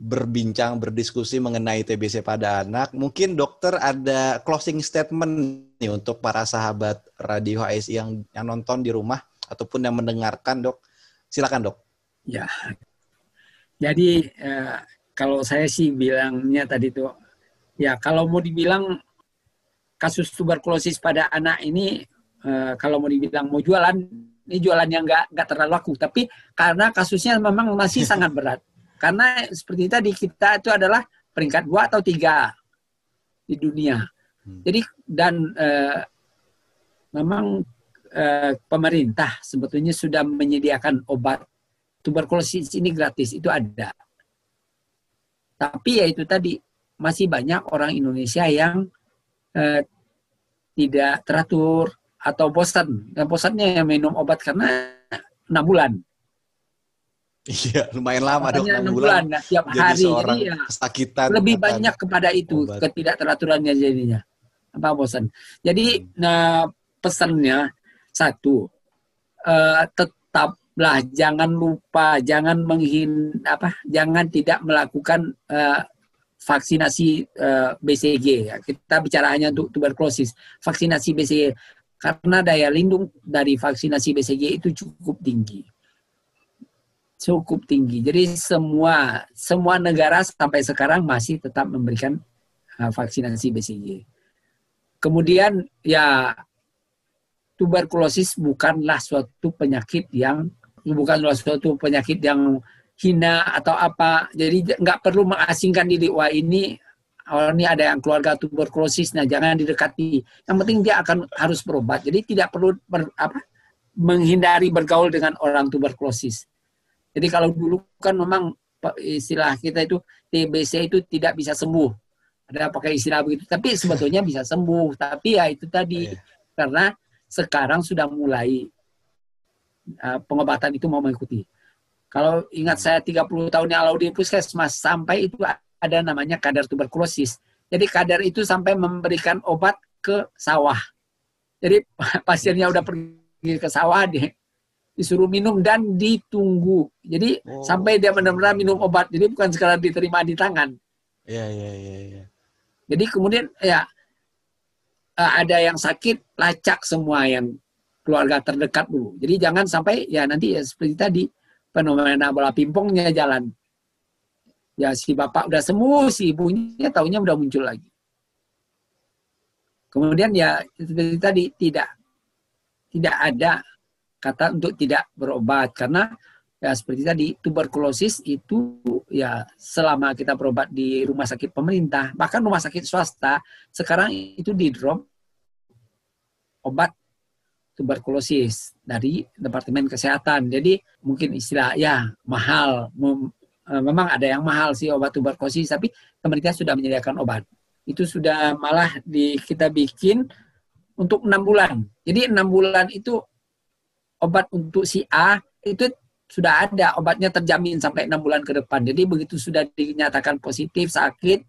berbincang, berdiskusi mengenai TBC pada anak. Mungkin dokter ada closing statement nih untuk para sahabat Radio HSI yang, yang nonton di rumah ataupun yang mendengarkan dok. Silakan dok. Ya. Jadi eh, kalau saya sih bilangnya tadi tuh ya kalau mau dibilang kasus tuberkulosis pada anak ini eh, kalau mau dibilang mau jualan ini jualan yang nggak nggak terlalu laku tapi karena kasusnya memang masih sangat berat karena seperti tadi kita itu adalah peringkat dua atau tiga di dunia Hmm. jadi dan eh, memang eh, pemerintah sebetulnya sudah menyediakan obat tuberkulosis ini gratis itu ada tapi ya itu tadi masih banyak orang Indonesia yang eh, tidak teratur atau bosan. Dan bosannya yang minum obat karena enam bulan. Iya, lumayan lama 6 enam bulan bulan, nah, tiap hari. Jadi ya kesakitan. lebih banyak kepada itu obat. ketidakteraturannya jadinya. Apa bosan? Jadi Hmm. nah, pesannya satu, eh, tetaplah jangan lupa, jangan menghin apa, jangan tidak melakukan eh, vaksinasi eh, BCG. Ya. Kita bicara hanya untuk tuberkulosis. Vaksinasi BCG karena daya lindung dari vaksinasi BCG itu cukup tinggi cukup tinggi. Jadi semua semua negara sampai sekarang masih tetap memberikan uh, vaksinasi BCG. Kemudian ya tuberkulosis bukanlah suatu penyakit yang bukanlah suatu penyakit yang hina atau apa. Jadi nggak perlu mengasingkan diri wah ini oh ini ada yang keluarga tuberkulosis nah jangan didekati. Yang penting dia akan harus berobat. Jadi tidak perlu ber- apa menghindari bergaul dengan orang tuberkulosis. Jadi kalau dulu kan memang istilah kita itu TBC itu tidak bisa sembuh. Ada pakai istilah begitu. Tapi sebetulnya bisa sembuh. Tapi ya itu tadi Iya. karena sekarang sudah mulai uh, pengobatan itu mau mengikuti. Kalau ingat saya 30 tahun yang lalu di puskesmas sampai itu ada namanya kadar tuberkulosis. Jadi kadar itu sampai memberikan obat ke sawah. Jadi pasiennya udah pergi ke sawah deh disuruh minum dan ditunggu. Jadi Oh. sampai dia benar-benar minum obat. Jadi bukan sekedar diterima di tangan. Iya, iya, iya, iya. Jadi kemudian ya eh, ada yang sakit lacak semua yang keluarga terdekat dulu. Jadi jangan sampai ya nanti ya seperti tadi fenomena bola pingpongnya jalan. Ya si bapak udah sembuh, si ibunya taunya udah muncul lagi. Kemudian ya seperti tadi tidak tidak ada kata untuk tidak berobat. Karena ya seperti tadi tuberkulosis itu ya selama kita berobat di rumah sakit pemerintah bahkan rumah sakit swasta sekarang itu di drop obat tuberkulosis dari departemen kesehatan. Jadi mungkin istilah ya mahal. Eh, memang ada yang mahal sih obat tuberkulosis tapi pemerintah sudah menyediakan obat. Itu sudah malah di kita bikin untuk enam bulan. Jadi enam bulan itu obat untuk si A itu sudah ada obatnya terjamin sampai enam bulan ke depan. Jadi begitu sudah dinyatakan positif sakit,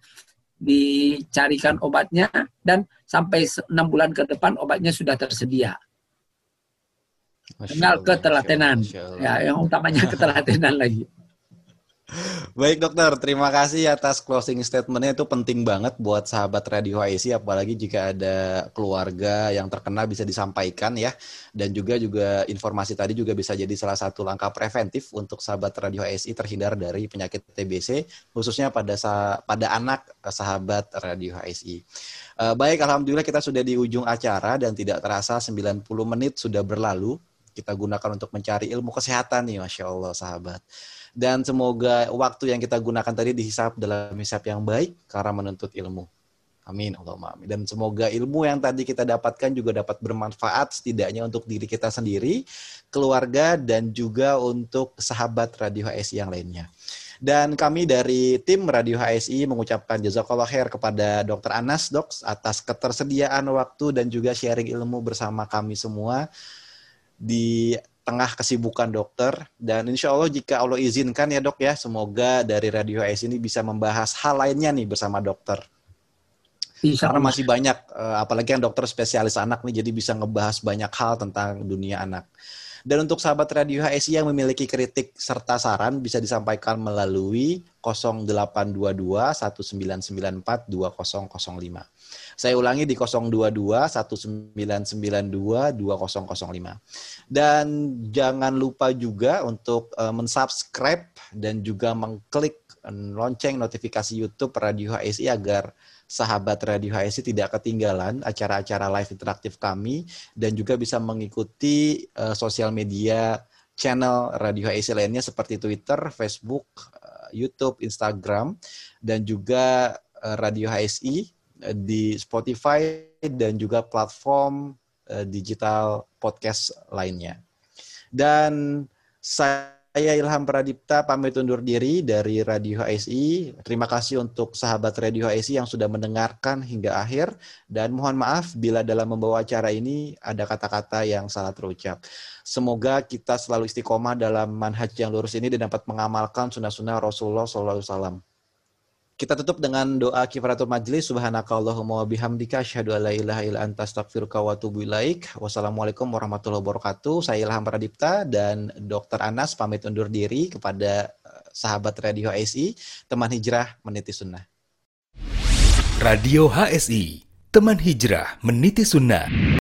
dicarikan obatnya dan sampai enam bulan ke depan obatnya sudah tersedia. Allah, ketelatenan. Ya, yang utamanya ketelatenan lagi. Baik dokter, terima kasih atas closing statementnya itu penting banget buat sahabat Radio HSI apalagi jika ada keluarga yang terkena bisa disampaikan ya dan juga juga informasi tadi juga bisa jadi salah satu langkah preventif untuk sahabat Radio HSI terhindar dari penyakit TBC khususnya pada sa- pada anak eh, sahabat Radio HSI. Eh, baik, alhamdulillah kita sudah di ujung acara dan tidak terasa 90 menit sudah berlalu. Kita gunakan untuk mencari ilmu kesehatan nih, masya Allah sahabat. Dan semoga waktu yang kita gunakan tadi dihisap dalam hisap yang baik karena menuntut ilmu. Amin, Allahumma amin. Dan semoga ilmu yang tadi kita dapatkan juga dapat bermanfaat setidaknya untuk diri kita sendiri, keluarga, dan juga untuk sahabat Radio HSI yang lainnya. Dan kami dari tim Radio HSI mengucapkan jazakallah khair kepada Dr. Anas, Dok, atas ketersediaan waktu dan juga sharing ilmu bersama kami semua di tengah kesibukan dokter. Dan insya Allah jika Allah izinkan ya dok ya semoga dari Radio AS ini bisa membahas hal lainnya nih bersama dokter. Insya karena Allah. masih banyak eh, apalagi yang dokter spesialis anak nih jadi bisa ngebahas banyak hal tentang dunia anak. Dan untuk sahabat Radio HSI yang memiliki kritik serta saran bisa disampaikan melalui 0822 1994 2005 saya ulangi di 022 1992 2005 dan jangan lupa juga untuk uh, mensubscribe dan juga mengklik lonceng notifikasi YouTube Radio HSI agar sahabat Radio HSI tidak ketinggalan acara-acara live interaktif kami dan juga bisa mengikuti uh, sosial media channel Radio HSI lainnya seperti Twitter, Facebook, uh, YouTube, Instagram dan juga Radio HSI di Spotify dan juga platform uh, digital podcast lainnya. Dan saya Saya Ilham Pradipta pamit undur diri dari Radio HSI. Terima kasih untuk sahabat Radio HSI yang sudah mendengarkan hingga akhir dan mohon maaf bila dalam membawa acara ini ada kata-kata yang salah terucap. Semoga kita selalu istiqomah dalam manhaj yang lurus ini dan dapat mengamalkan sunnah-sunnah Rasulullah SAW. Kita tutup dengan doa kifaratul majlis. Subhanakallahumma wa bihamdika asyhadu an la ilaha illa anta astaghfiruka wa atubu ilaik. Wassalamualaikum warahmatullahi wabarakatuh. Saya Ilham Pradipta dan Dr. Anas pamit undur diri kepada eh, sahabat Radio HSI, teman hijrah meniti sunnah. Radio HSI, teman hijrah meniti sunnah.